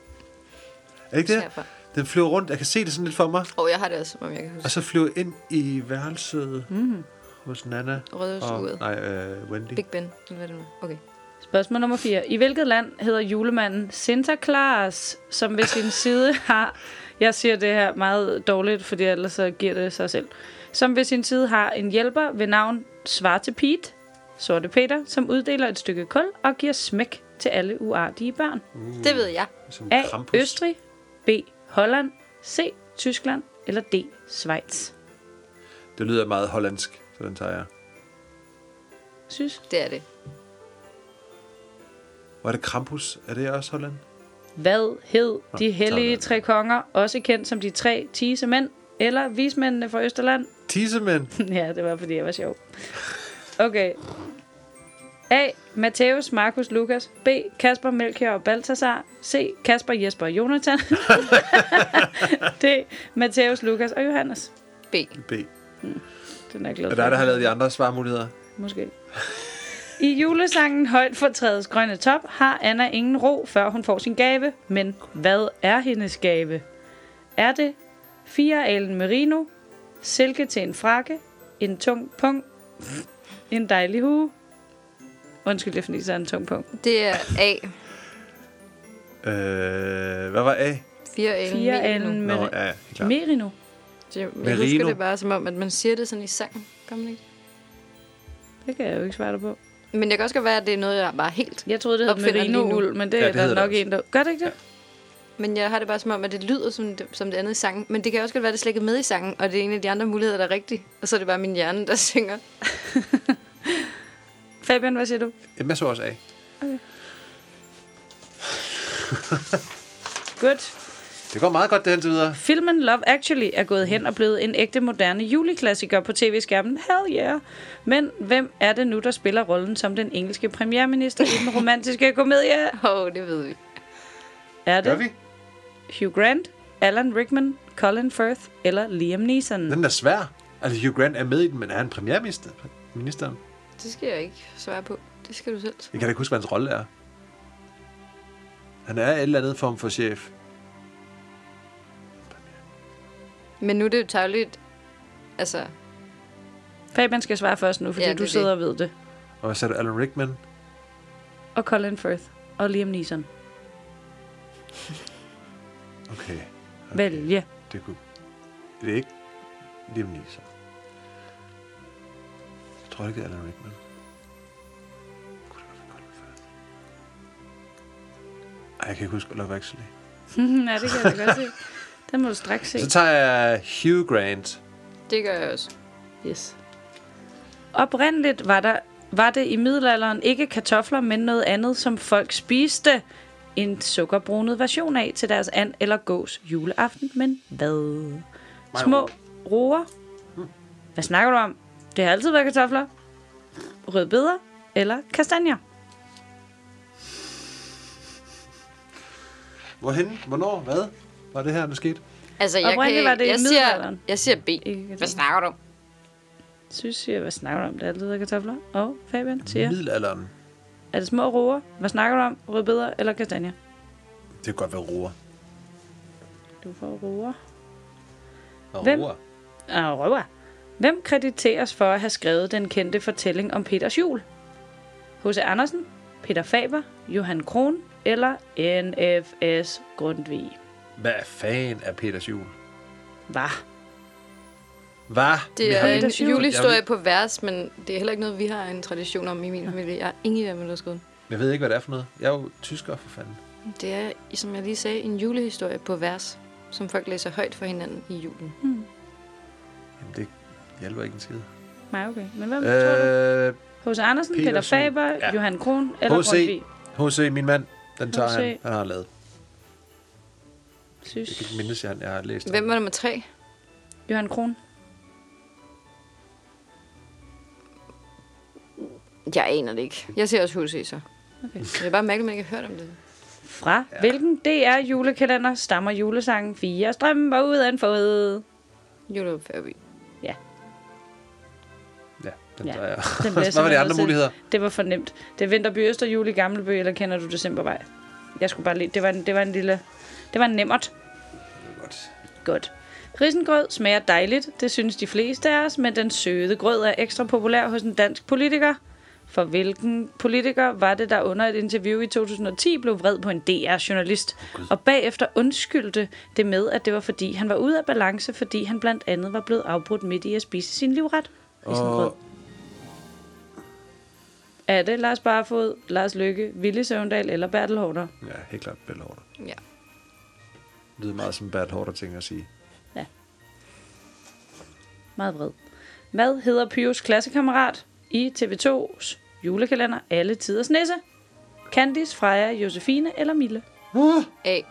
det ikke det? herfra. Den flyver rundt. Jeg kan se det sådan lidt for mig. Og jeg har det også, som om jeg kan Og huske. så flyver ind i værelset Mm. hos Nana. Røde Og, uret. nej, øh, Wendy. Big Ben. Eller hvad er det nu? Okay. Spørgsmål nummer 4. I hvilket land hedder julemanden Santa Claus, som ved sin side <laughs> har... Jeg siger det her meget dårligt, fordi ellers så giver det sig selv. Som ved sin side har en hjælper ved navn Svarte Pete, Sorte Peter, som uddeler et stykke kul og giver smæk til alle uartige børn. Det ved jeg. Som A. Krampus. Østrig, B. Holland, C. Tyskland eller D. Schweiz. Det lyder meget hollandsk, så den tager jeg. Synes. Det er det. Hvor er det Krampus? Er det også Holland? Hvad hed de hellige tre konger, også kendt som de tre tise mænd, eller vismændene fra Østerland? Tissemænd. <laughs> ja, det var, fordi jeg var sjov. Okay. A. Matthæus, Markus, Lukas. B. Kasper, Melchior og Balthasar. C. Kasper, Jesper og Jonathan. <laughs> D. Matthæus, Lukas og Johannes. B. B. Den er glad Og der er der har lavet de andre svarmuligheder. Måske. I julesangen Højt for træets grønne top har Anna ingen ro, før hun får sin gave. Men hvad er hendes gave? Er det fire alen merino, silke til en frakke, en tung pung, en dejlig hue? Undskyld, det er er en tung pung. Det er A. Øh, hvad var A? Fire alen. Fire merino. alen Nå, ja, klart. merino. Det, jeg Merino. husker det bare som om, at man siger det sådan i sangen. Gør man ikke? Det kan jeg jo ikke svare dig på. Men det kan også godt være, at det er noget, jeg bare helt... Jeg troede, det hed merino-uld, men det Ja, er det der hedder nok det også. en, der... Gør det ikke det? Men jeg har det bare som om, at det lyder som det, som det andet i sangen. Men det kan også godt være, at det slet ikke er med i sangen, og det er en af de andre muligheder, der er rigtig. Og så er det bare min hjerne, der <laughs> synger. Fabian, hvad siger du? Jamen, jeg så også A. Godt. Det går meget godt, det her videre. Filmen Love Actually er gået hen og blevet en ægte moderne juleklassiker på tv-skærmen. Hell yeah! Men hvem er det nu, der spiller rollen som den engelske premierminister i den romantiske komedie? Åh, oh, det ved vi. Er Gør det vi? Hugh Grant, Alan Rickman, Colin Firth eller Liam Neeson? Den er svær. Altså, Hugh Grant er med i den, men er han premierminister? Ministeren? Det skal jeg ikke svare på. Det skal du selv. Jeg kan da ikke huske, hvad hans rolle er. Han er et eller andet form for chef. Men nu er det jo tavligt. Altså, Fabian skal svare først nu, fordi Ja, du er sidder det. og ved det. Og hvad sagde du? Alan Rickman? Og Colin Firth og Liam Neeson. Okay. okay. Vælge. Det kunne... Det er ikke Liam Neeson. Jeg tror ikke, det er Alan Rickman. Kunne det godt være Firth? Ej, jeg kan ikke huske Love Actually. <laughs> ja, det kan jeg da godt se. Den må du straks se. Så tager jeg Hugh Grant. det gør jeg også. Yes. Oprindeligt var, der, var det i middelalderen ikke kartofler, men noget andet, som folk spiste en sukkerbrunet version af til deres and eller gås juleaften. Men hvad? Små roer. Hvad snakker du om? Det har altid været kartofler, rødbeder eller kastanjer. Hvorhen? Hvornår? Hvad? Var det her, der skete? Altså, jeg, kan, var det i jeg, siger, jeg siger B. Hvad snakker du om? Synes jeg, hvad snakker du om? Det har altid været kartofler. Og Fabian siger, Middelalderen. Er det små roer? Hvad snakker du om? Rødbeder eller kastanjer? Det kan godt være roer. Du får roer. Og Hvem? roer. Ah, røver. Hvem krediteres for at have skrevet den kendte fortælling om Peters jul? H.C. Andersen, Peter Faber, Johan Kron eller N.F.S. Grundtvig? Hvad fan er Peters jul? Hvad? Det Hvad? Vi er en julehistorie Jeg på vers, men det er heller ikke noget, vi har en tradition om i min familie. Jeg har ingen idé om, hvad der er. Jeg ved ikke, hvad det er for noget. Jeg er jo tysker, for fanden. Det er, som jeg lige sagde, en julehistorie på vers, som folk læser højt for hinanden i julen. Jamen, det hjælper ikke en skid. Nej, okay. Men hvem tror Øh, du? H.C. Andersen, Peter, Peters jul. Faber, Ja. Johan Kron eller H.C. H.C., min mand, den tager han. Han har lavet. Jeg kan Synes ikke mindes, at jeg har læst Hvem var nummer tre? Johan Kron. Jeg aner det ikke. Jeg ser også H.C. så. Okay. Det er bare mærkeligt, at man ikke har hørt om det. Fra ja. hvilken DR julekalender stammer julesangen Fire strømper ud af en fod? Julerup Færby. Ja, den Ja, jeg. Den <laughs> Hvad var de andre muligheder? Det var for nemt. Det er Vinterby Østerjul i Gammelby, eller kender du Decembervej? Jeg skulle bare lige... Det var en, det var en lille... Det var en nemmert. Godt. Godt. Risengrød smager dejligt, det synes de fleste af os, men den søde grød er ekstra populær hos en dansk politiker. For hvilken politiker var det, der under et interview i 2010 blev vred på en DR-journalist, og bagefter undskyldte det med, at det var fordi, han var ude af balance, fordi han blandt andet var blevet afbrudt midt i at spise sin livret. Og Er det Lars Barfod, Lars Lykke, Ville Søvndal eller Bertel Hårder? ja, helt klart Bell Hårder. Ja. Det lyder meget som Bert Hårder ting at sige. Meget vred. Hvad hedder Pyos klassekammerat i TV2's julekalender Alle Tiders Nisse? Candice, Freja, Josefine eller Mille? A. Tror jeg.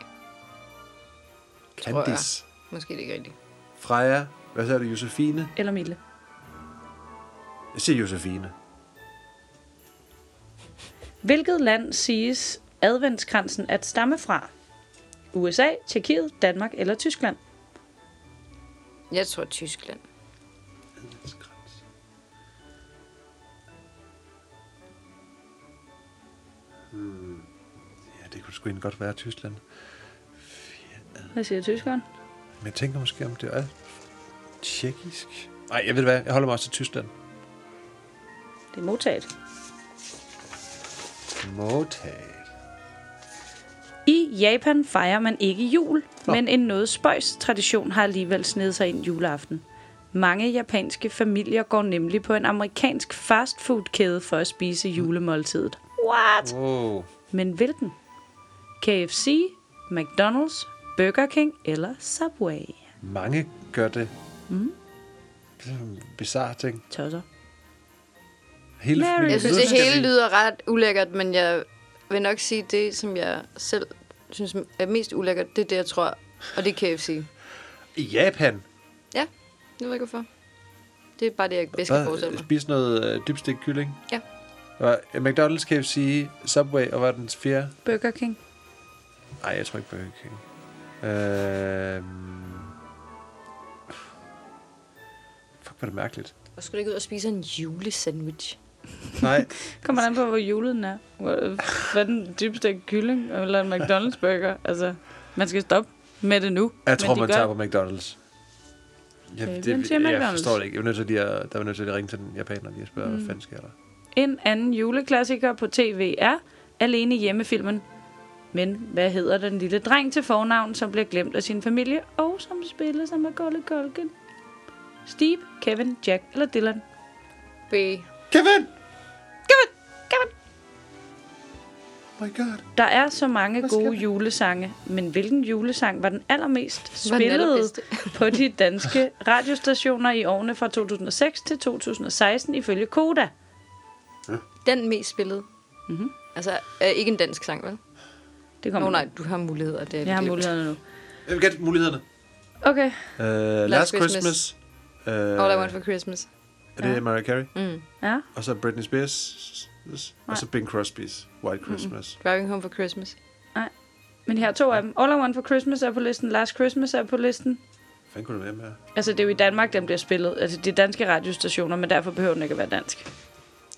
Candice. Måske er det ikke rigtigt. Freja. Hvad sagde du? Josefine? Eller Mille. Jeg siger Josefine. Hvilket land siges adventskransen at stamme fra? USA, Tjekkiet, Danmark eller Tyskland? Jeg tror kunne sgu egentlig godt være Tyskland. Hvad siger tyskeren? Men jeg tænker måske, om det er tjekkisk. Nej, jeg ved hvad, jeg holder mig også til Tyskland. Det er modtaget. Modtaget. I Japan fejrer man ikke jul, Nå. men en noget spøjs tradition har alligevel snedet sig ind juleaften. Mange japanske familier går nemlig på en amerikansk fastfood-kæde for at spise julemåltidet. What? Wow. Men hvilken? KFC, McDonald's, Burger King eller Subway? Mange gør det. Mm. Det er en bizarre ting. Tosser. Hele familien. Jeg synes, det hele lyder ret ulækkert, men jeg vil nok sige, det, som jeg selv synes er mest ulækkert, det er det, jeg tror. Og det er KFC. I Japan. Ja, jeg ved ikke hvorfor. Det er bare det, jeg bedst kan forestille mig. Spise noget øh, dybstik kylling? Ja. Og, øh, McDonald's, KFC, Subway, og hvad er den fjerde? Burger King. Nej, jeg tror ikke Burger King. Øh... Fuck, hvor er det mærkeligt. Og skulle du ikke ud og spise en julesandwich? Nej, <laughs> Kommer an på, hvor julet den er. Hvad er den dybeste kylling eller en McDonald's burger? Altså, man skal stoppe med det nu. jeg tror, man gør- tager på McDonald's. Jeg, Øh, det, jeg McDonald's? forstår det ikke. Jeg er nødt til lige at, der er nødt til at ringe til den japaner lige og spørge, mm. hvad fanden sker der? En anden juleklassiker på tv er Alene hjemmefilmen. Men hvad hedder den lille dreng til fornavn, som bliver glemt af sin familie, og som spiller sig med Golle Golken? Steve, Kevin, Jack eller Dylan? B. Kevin! Kevin! Kevin! Oh my god. Der er så mange Hvad gode julesange, men hvilken julesang var den allermest spillede allerbedste? <laughs> på de danske radiostationer i årene fra 2006 til 2016 ifølge Koda? Den mest spillede. Mm-hmm. Altså, er ikke en dansk sang, vel? Det Nå kommer nej, du har muligheder. Det er Jeg har mulighederne nu. Jeg vil gætte mulighederne. Okay. Uh, Last, Christmas. Christmas. Uh, All I Want for Christmas. Er det Ja. Mariah Carey? Mm. Ja. Og så Britney Spears. Og så Bing Crosby's White Christmas. Driving Home for Christmas. Men her er to af dem. All I Want for Christmas er på listen. Last Christmas er på listen. Hvad kunne det være med? Altså, det er jo i Danmark, den bliver spillet. Altså, det er danske radiostationer, men derfor behøver den ikke at være dansk.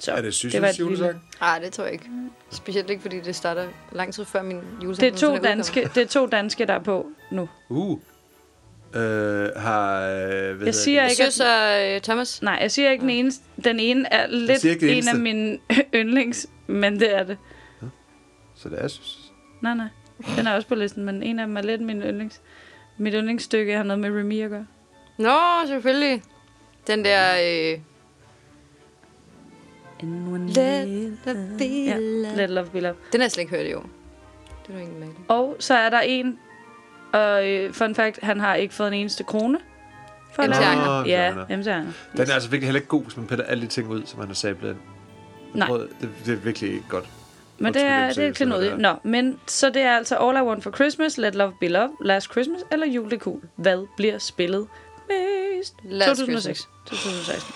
Så, Er det Syssels julesang? Nej, det tror jeg ikke. Specielt ikke, fordi det starter lang tid før min julesang. Det er to danske, det er to danske, der er på nu. Uh. Uh, har... Uh, hvad Jeg siger Jeg ikke, synes, at... Uh, Thomas... Nej, jeg siger ikke, den ene, den ene er lidt det en eneste. af mine <laughs> yndlings, men det er det. Så det er Syssels. Nej, nej. Den er også på listen, men en af dem er lidt min yndlings. Mit yndlingsstykke har noget med Remy at gøre. Nå, selvfølgelig. Den der... Øh, Let the be ja. love. Let love be love. den har jeg slet ikke hørt i år. Det er ikke med. Og så er der en, og øh, fun fact, han har ikke fået en eneste krone. For MC. Ejner. Ja, MC Ejner. Den er altså virkelig heller ikke god, hvis man piller alle de ting ud, som man har sablet ind. Nej. Det, det er virkelig ikke godt. Men det er, det er var klenodie. det Nå, men så det er altså All I Want for Christmas, Let Love Be Love, Last Christmas eller Jul det cool. Hvad bliver spillet mest? Last 2006. 2016.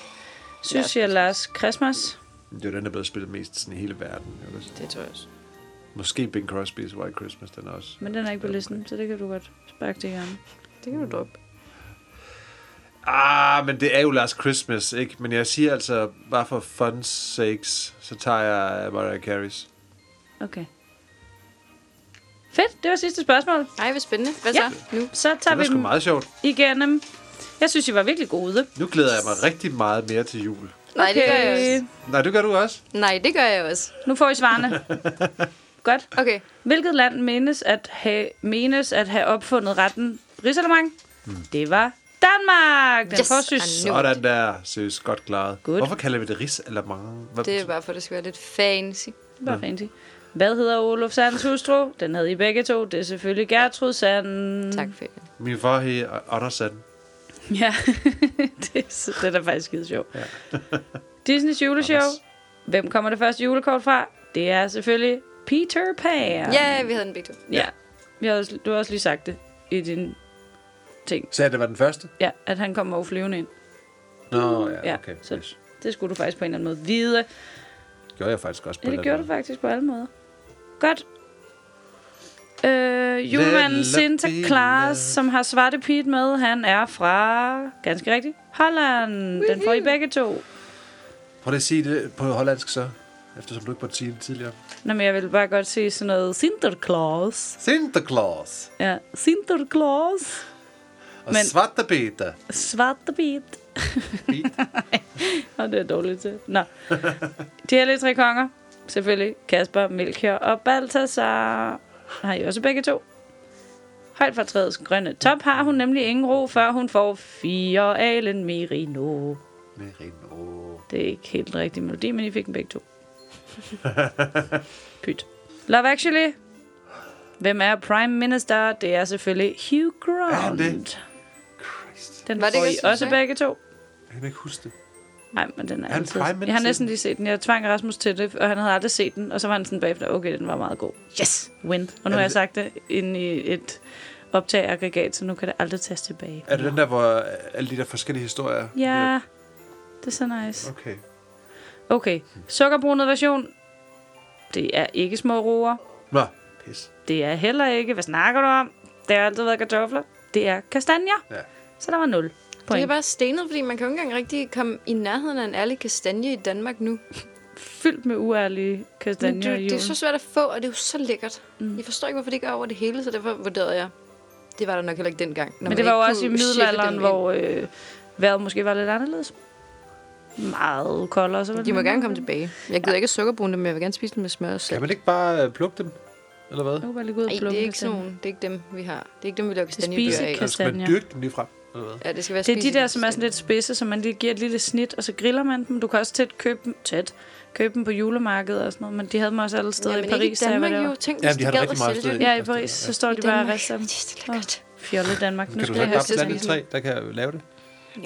Synes jeg Last Christmas. Det er jo den, der er blevet spillet mest sådan i hele verden. Jeg vil sige. Det tror jeg også. Måske Bing Crosby's White Christmas, den er også. Men den er ikke på listen, så det kan du godt sparke til hjørnet. Det kan du droppe. Ah, men det er jo Last Christmas, ikke? Men jeg siger altså, bare for fun sakes, så tager jeg Mariah Carey's. Okay. Fedt, det var sidste spørgsmål. Ej, hvor spændende. Hvad Ja. så nu? Så Det tager var vi sgu dem meget sjovt. igennem. Jeg synes, I var virkelig gode. Nu glæder jeg mig rigtig meget mere til jul. Nej, det gør jeg også. Nej, det gør du også. Nej, det gør jeg også. Nu får I svarene. <laughs> Godt. Okay. Hvilket land menes at have, menes at have opfundet retten risalemang? Hmm. Det var Danmark! Den Yes, får knew Sådan der, seriøst godt klaret. Good. Hvorfor kalder vi det ris eller mange? Hvad Det er bare for, at det skal være lidt fancy. Bare fancy. Hvad hedder Olof Sands hustru? Den havde I begge to. Det er selvfølgelig Gertrud Sand. Tak for det. Min far hed Anders Sand. <laughs> Ja, det, er, det er da faktisk skide sjovt. Ja. <laughs> Disneys juleshow. Hvem kommer det første julekort fra? Det er selvfølgelig Peter Pan. Ja, vi havde den begge to. ja. Vi har også, du har også lige sagt det i din ting. Sagde det var den første? Ja, at han kommer over flyvende ind. Nå, ja, Ja, okay. så- Yes. Det skulle du faktisk på en eller anden måde vide. Gjorde jeg faktisk også på Ja, det gjorde du faktisk på alle måder. Godt. Øh, julemanden Santa Claus, love. som har Svarte Pete med, han er fra, ganske rigtigt, Holland. Den får I begge to. Prøv lige at sige det på hollandsk så. eftersom du ikke var sige det tidligere. Nå, men jeg vil bare godt sige sådan noget Sinterklaas. Sinterklaas Ja, Sinterklaas. og Men- Men... Svartabeta. Svarte. Bit. Og <laughs> det er dårligt til. Nå. De hellige tre konger. Selvfølgelig Kasper, Melchior og Balthasar. Har I også begge to? Højt fra træets grønne top har hun nemlig ingen ro, før hun får fire alen merino. Merino. Det er ikke helt den rigtige melodi, men I fik dem begge to. <laughs> Pyt. Love Actually. Hvem er Prime Minister? Det er selvfølgelig Hugh Grant. Er han det? Christ. Den Var det får ikke I også, du også sagde? begge to. Jeg kan ikke huske det. Nej, men den er, Er altid. Jeg har næsten lige set den. Jeg tvang Rasmus til det, og han havde aldrig set den. Og så var han sådan bagefter, okay, den var meget god. Yes, win. Og nu har jeg sagt det inde i et optageaggregat, så nu kan det aldrig tages tilbage. Er det den der, hvor alle de der forskellige historier... Ja, det er så nice. Okay. Okay, sukkerbrunet version. Det er ikke små roer. Nå, pis. Det er heller ikke, hvad snakker du om? Det har altid været kartofler. Det er kastanjer. Ja. Så der var 0 Det er point. bare stenet, fordi man kan jo ikke engang rigtig komme i nærheden af en ærlig kastanje i Danmark nu. Fyldt med uærlige kastanjer det, det er så svært at få, og det er jo så lækkert. Mm. Jeg forstår ikke, hvorfor det ikke er over det hele, så derfor vurderede jeg. Det var der nok heller ikke dengang. når Men det var jo også i middelalderen, hvor øh, vejret måske var lidt anderledes. Meget koldere. Så De må gerne komme tilbage. Jeg gider ikke sukker dem, men jeg vil gerne spise dem med smør og Kan salt. man ikke bare øh, plukke dem? Eller hvad? Jeg bare lige gå ud og Nej, plukke det er ikke kastanjer. sådan. Det er ikke dem, vi har. Det er ikke dem, vi laver spise kastanjebøger af. kastanjer. Eller skal man Kastanjer. dyrke dem lige frem? Eller hvad? Ja, det skal være Det er de der, som er sådan lidt spidse, så man lige giver et lille snit, og så griller man dem. Du kan også tæt købe dem, tæt, købe dem på julemarkedet og sådan noget, men de havde dem også alle steder Ja, i men Paris, ikke da i jeg var Danmark jo. Tænk, Ja, de de gad at meget sælge. Ja, i Paris, så står de bare og rister dem. Det er så lækkert. Fjolle Danmark. Nu Kan du skal så jeg ikke bare plante et til træ, der kan lave det?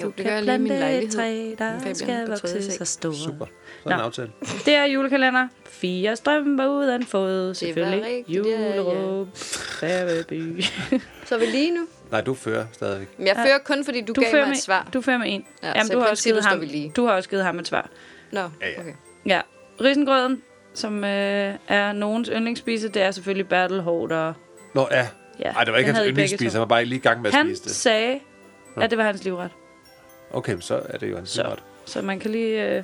Jo, det gør jeg lige i min lejlighed. træ, der Fabian skal vokse så store. Super. Så er en Nå. aftale. Det er julekalender. Fire strømper uden fod. Selvfølgelig. rigtigt, ja, ja. Juleråb. Så er vi lige nu. Nej, du fører stadigvæk. Men jeg fører kun, fordi du, Du gav mig med, et svar. du fører med en. Ja, Jamen, så du har, også givet ham, lige. du har også givet ham et svar. Nå, Ja, ja. okay. Ja. Risengrøden, som øh, er nogens yndlingsspise, det er selvfølgelig Bertel Hårder. Nå, ja. Ja, Ej, det var ikke hans yndlingsspise. Han var bare lige i gang med at Han spise det. sagde, at det var hans livret. Okay, men så er det jo hans Så. livret. Så man kan lige øh,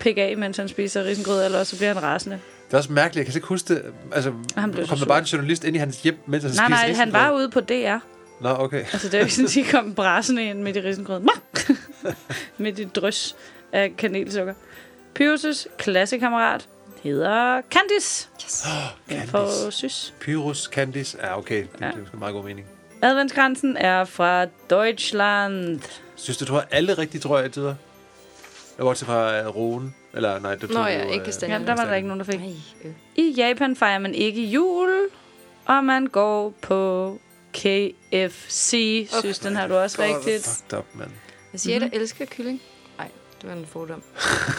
pikke af, mens han spiser risengrød, eller også så bliver han rasende. Det er også mærkeligt. Jeg kan ikke huske det. Altså, Han blev så kom der sur. bare en journalist ind i hans hjem, mens han Nej, spiste nej, han var ude på DR. Nå, okay. Altså, det er jo ikke sådan, at de kom brasende ind midt i risengrøden. <laughs> midt i et drys af kanelsukker. Pyrus' klassekammerat hedder Candice. Yes. Den Candice. får sys. Pyrus, Candice. Ja, okay. Det, Ja. det er meget god mening. Adventskransen er fra Deutschland. Synes du, du har alle rigtige, tror jeg, tider? Jeg var til fra uh, Rune. Eller nej, det Nå ja, ikke øh, kastanjer. Jamen, der var der ikke nogen, der fik. Ej, øh. I Japan fejrer man ikke jul, og man går på KFC. Synes, den har du også rigtigt. Fucked up, mand. Jeg siger, Mhm. at jeg elsker kylling. Nej, det var en fordom.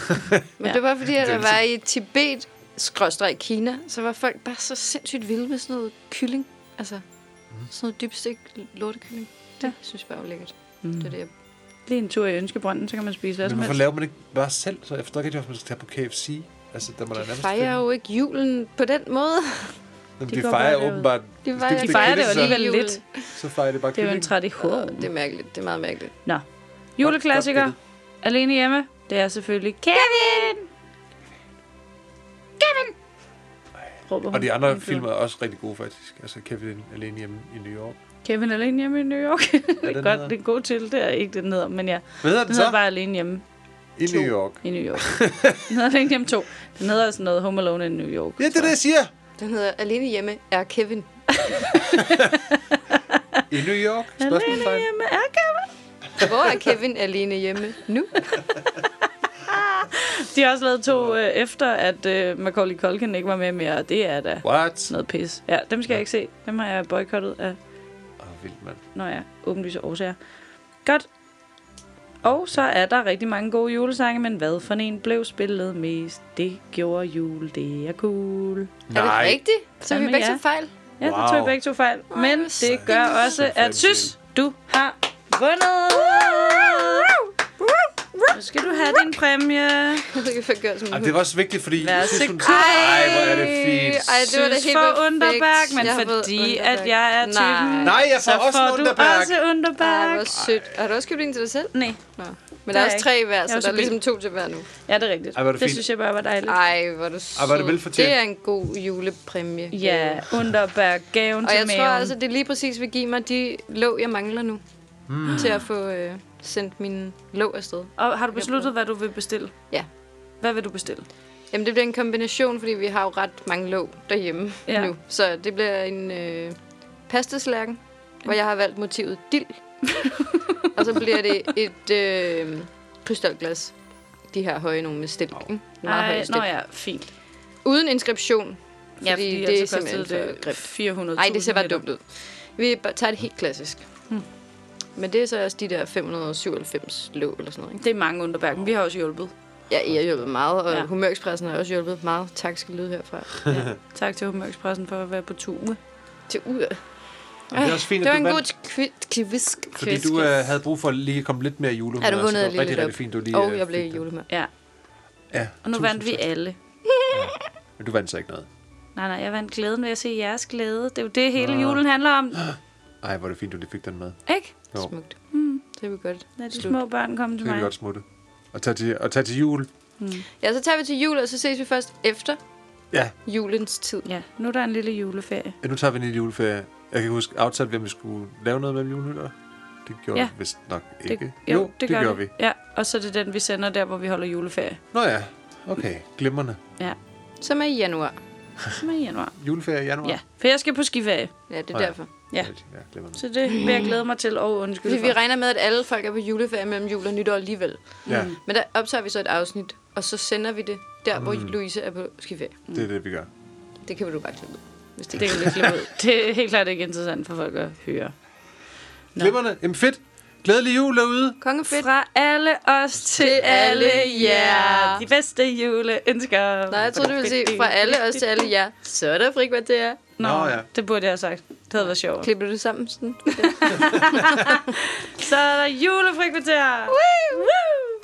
<laughs> Men Ja. det var fordi, at Det jeg var i Tibet, skråstreg Kina, så var folk bare så sindssygt vilde med sådan noget kylling. Altså, Mhm. sådan noget dybstik lortekylling. Det Ja. synes jeg bare var lækkert. Mm. Det er det, jeg... Lige en tur i Ønskebrønden, så kan man spise hvad Men som hvorfor helst. laver man ikke bare selv? Så jeg forstår ikke, hvorfor man skal tage på KFC. Altså, der må De nærmest fejrer finde- jo ikke julen på den måde. <laughs> Jamen, De de fejrer åbenbart... De fejrer, det De er fejrer det jo alligevel lidt. Så fejrer det bare Det er jo en tradition. Det er mærkeligt. Det er meget mærkeligt. Nå. Juleklassiker. Godt Alene hjemme. Det er selvfølgelig Kevin. Kevin! Råber Og de andre film er også rigtig gode, faktisk. Altså, Kevin alene hjemme i New York. Kevin alene hjemme i New York. <laughs> det, er godt, hedder? det er en god til. Det er ikke det, den hedder, men ja. Hvad hedder Den den hedder så? bare alene hjemme I New York. i New York. den hedder alene hjemme 2. Den hedder sådan noget Home Alone in New York. <laughs> Ja, det er det, jeg siger. Den hedder Alene hjemme er Kevin. <laughs> I New York? Alene hjemme er Kevin. Hvor er Kevin alene hjemme nu? <laughs> De har også lavet to øh, efter, at øh, Macaulay Culkin ikke var med mere, og det er da What? noget pis. Ja, dem skal jeg ikke se. Dem har jeg boykottet af, Åh, oh, vildt, mand. når jeg åbenlyse årsager. Godt. Og så er der rigtig mange gode julesange, men hvad for en blev spillet mest? Det gjorde jul, det er cool. Er det rigtigt? Så vi begge ja. to fejl. Ja, wow. Det tog jeg begge to fejl. Men det gør også, Så at. Sys, du har vundet! Nu skal du have din præmie. <laughs> Jeg jeg gør som Ej, det var også vigtigt, fordi... Hun- god. Ej, hvor er det fint. Ej, det var Sys helt for. Underberg, men Jeg fordi Underberg. at jeg er typen, Nej. Jeg får så også får en du Underberg. også Ej, Underberg. hvor sødt. Har du også købt en til dig selv? Nej, Nå. Men der er Det også tre hver, er så der er ligesom to til hver nu. Ja, det er rigtigt. Ej, er det det synes jeg bare var dejligt. Ej, hvor er du sød. Ej, hvor er det velfortjent. Det er en god julepræmie. Ja, Underberg, gaven Og til jeg tror maven. altså, det lige præcis vil give mig de låg, jeg mangler nu. Mm. Til at få øh, sendt min låg afsted. Og har du besluttet, hvad du vil bestille? Ja. Hvad vil du bestille? Jamen, det bliver en kombination, fordi vi har jo ret mange låg derhjemme Ja. ja. nu. Så det bliver en øh, pastaslækken, hvor jeg har valgt motivet dild. <laughs> og så bliver det et øh, krystalglas. De her høje nogle med stilk. ikke? Meget høje Ej, nå ja, fint. Uden inskription. Fordi, Ja, fordi det er ellers simpelthen for grimt. 400 Nej, det ser bare dumt ud. Vi tager det helt klassisk. Hmm. Men det er så også de der 597 låg eller sådan noget. Ikke? Det er mange Underberg. Vi har også hjulpet. Ja, I har hjulpet meget, og Ja. ja. Humørekspressen har også hjulpet meget. Tak skal lyde herfra. Ja. Tak til Humørekspressen for at være på tur. Til ud. Og det er også fint, det var at en du god kvisk. fordi du øh, havde brug for at lige komme lidt mere julehumør. Ja, du vundet det var lige rigtig, rigtig fint, du lige Og øh, jeg blev julemad. Ja, Ja, og nu vandt vi alle. Men du vandt så ikke noget. Nej, nej, jeg vandt glæden ved at se jeres glæde. Det er jo det, hele Nå. julen handler om. <gasps> Ej, hvor er det fint, du lige fik den med. Ikke? Jo, Smukt. Mm. Det vil godt. Lad de Slut. små børn komme så til kan vi mig. godt smutte. Og tage til, og tage til jul. Ja, så tager vi til jul, og så ses vi først efter Ja, julens tid. Ja, nu er der en lille juleferie. nu tager vi en lille juleferie. Jeg kan huske, aftalt, hvem vi skulle lave noget med jul nytår. Det gjorde Ja. vi vist nok Det, ikke. jo, det, det gør gjorde vi. Ja, og så er det den, vi sender der, hvor vi holder juleferie. Nå ja, okay. Glimrende. Ja, Som er i januar. som er i januar. Juleferie i januar? Ja, for jeg skal på skiferie. Ja, det er Nå ja. derfor. Ja. Ja. Så det vil jeg glæde mig til, og undskyld Fordi for. vi regner med, at alle folk er på juleferie mellem jul og nytår alligevel. Ja, Men der optager vi så et afsnit, og så sender vi det der, hvor Louise er på skiferie. det er det, vi gør. Det kan du bare klippe ud. Hvis det Det kan vi klippe ud. Det er helt klart ikke interessant for folk at høre. Nå. Glimrende. Jamen fedt. Glædelig jul derude. Kongefedt. Fra alle os til alle jer. jer. De bedste juleønsker. Nej, jeg troede, du ville sige fra alle os <laughs> til alle jer. Så er der frikvarter. Nå, Nå ja. det burde jeg have sagt. Det havde været sjovt. Klipper du det sammen sådan? <laughs> Så er der julefrikvarter! Woo! Woo!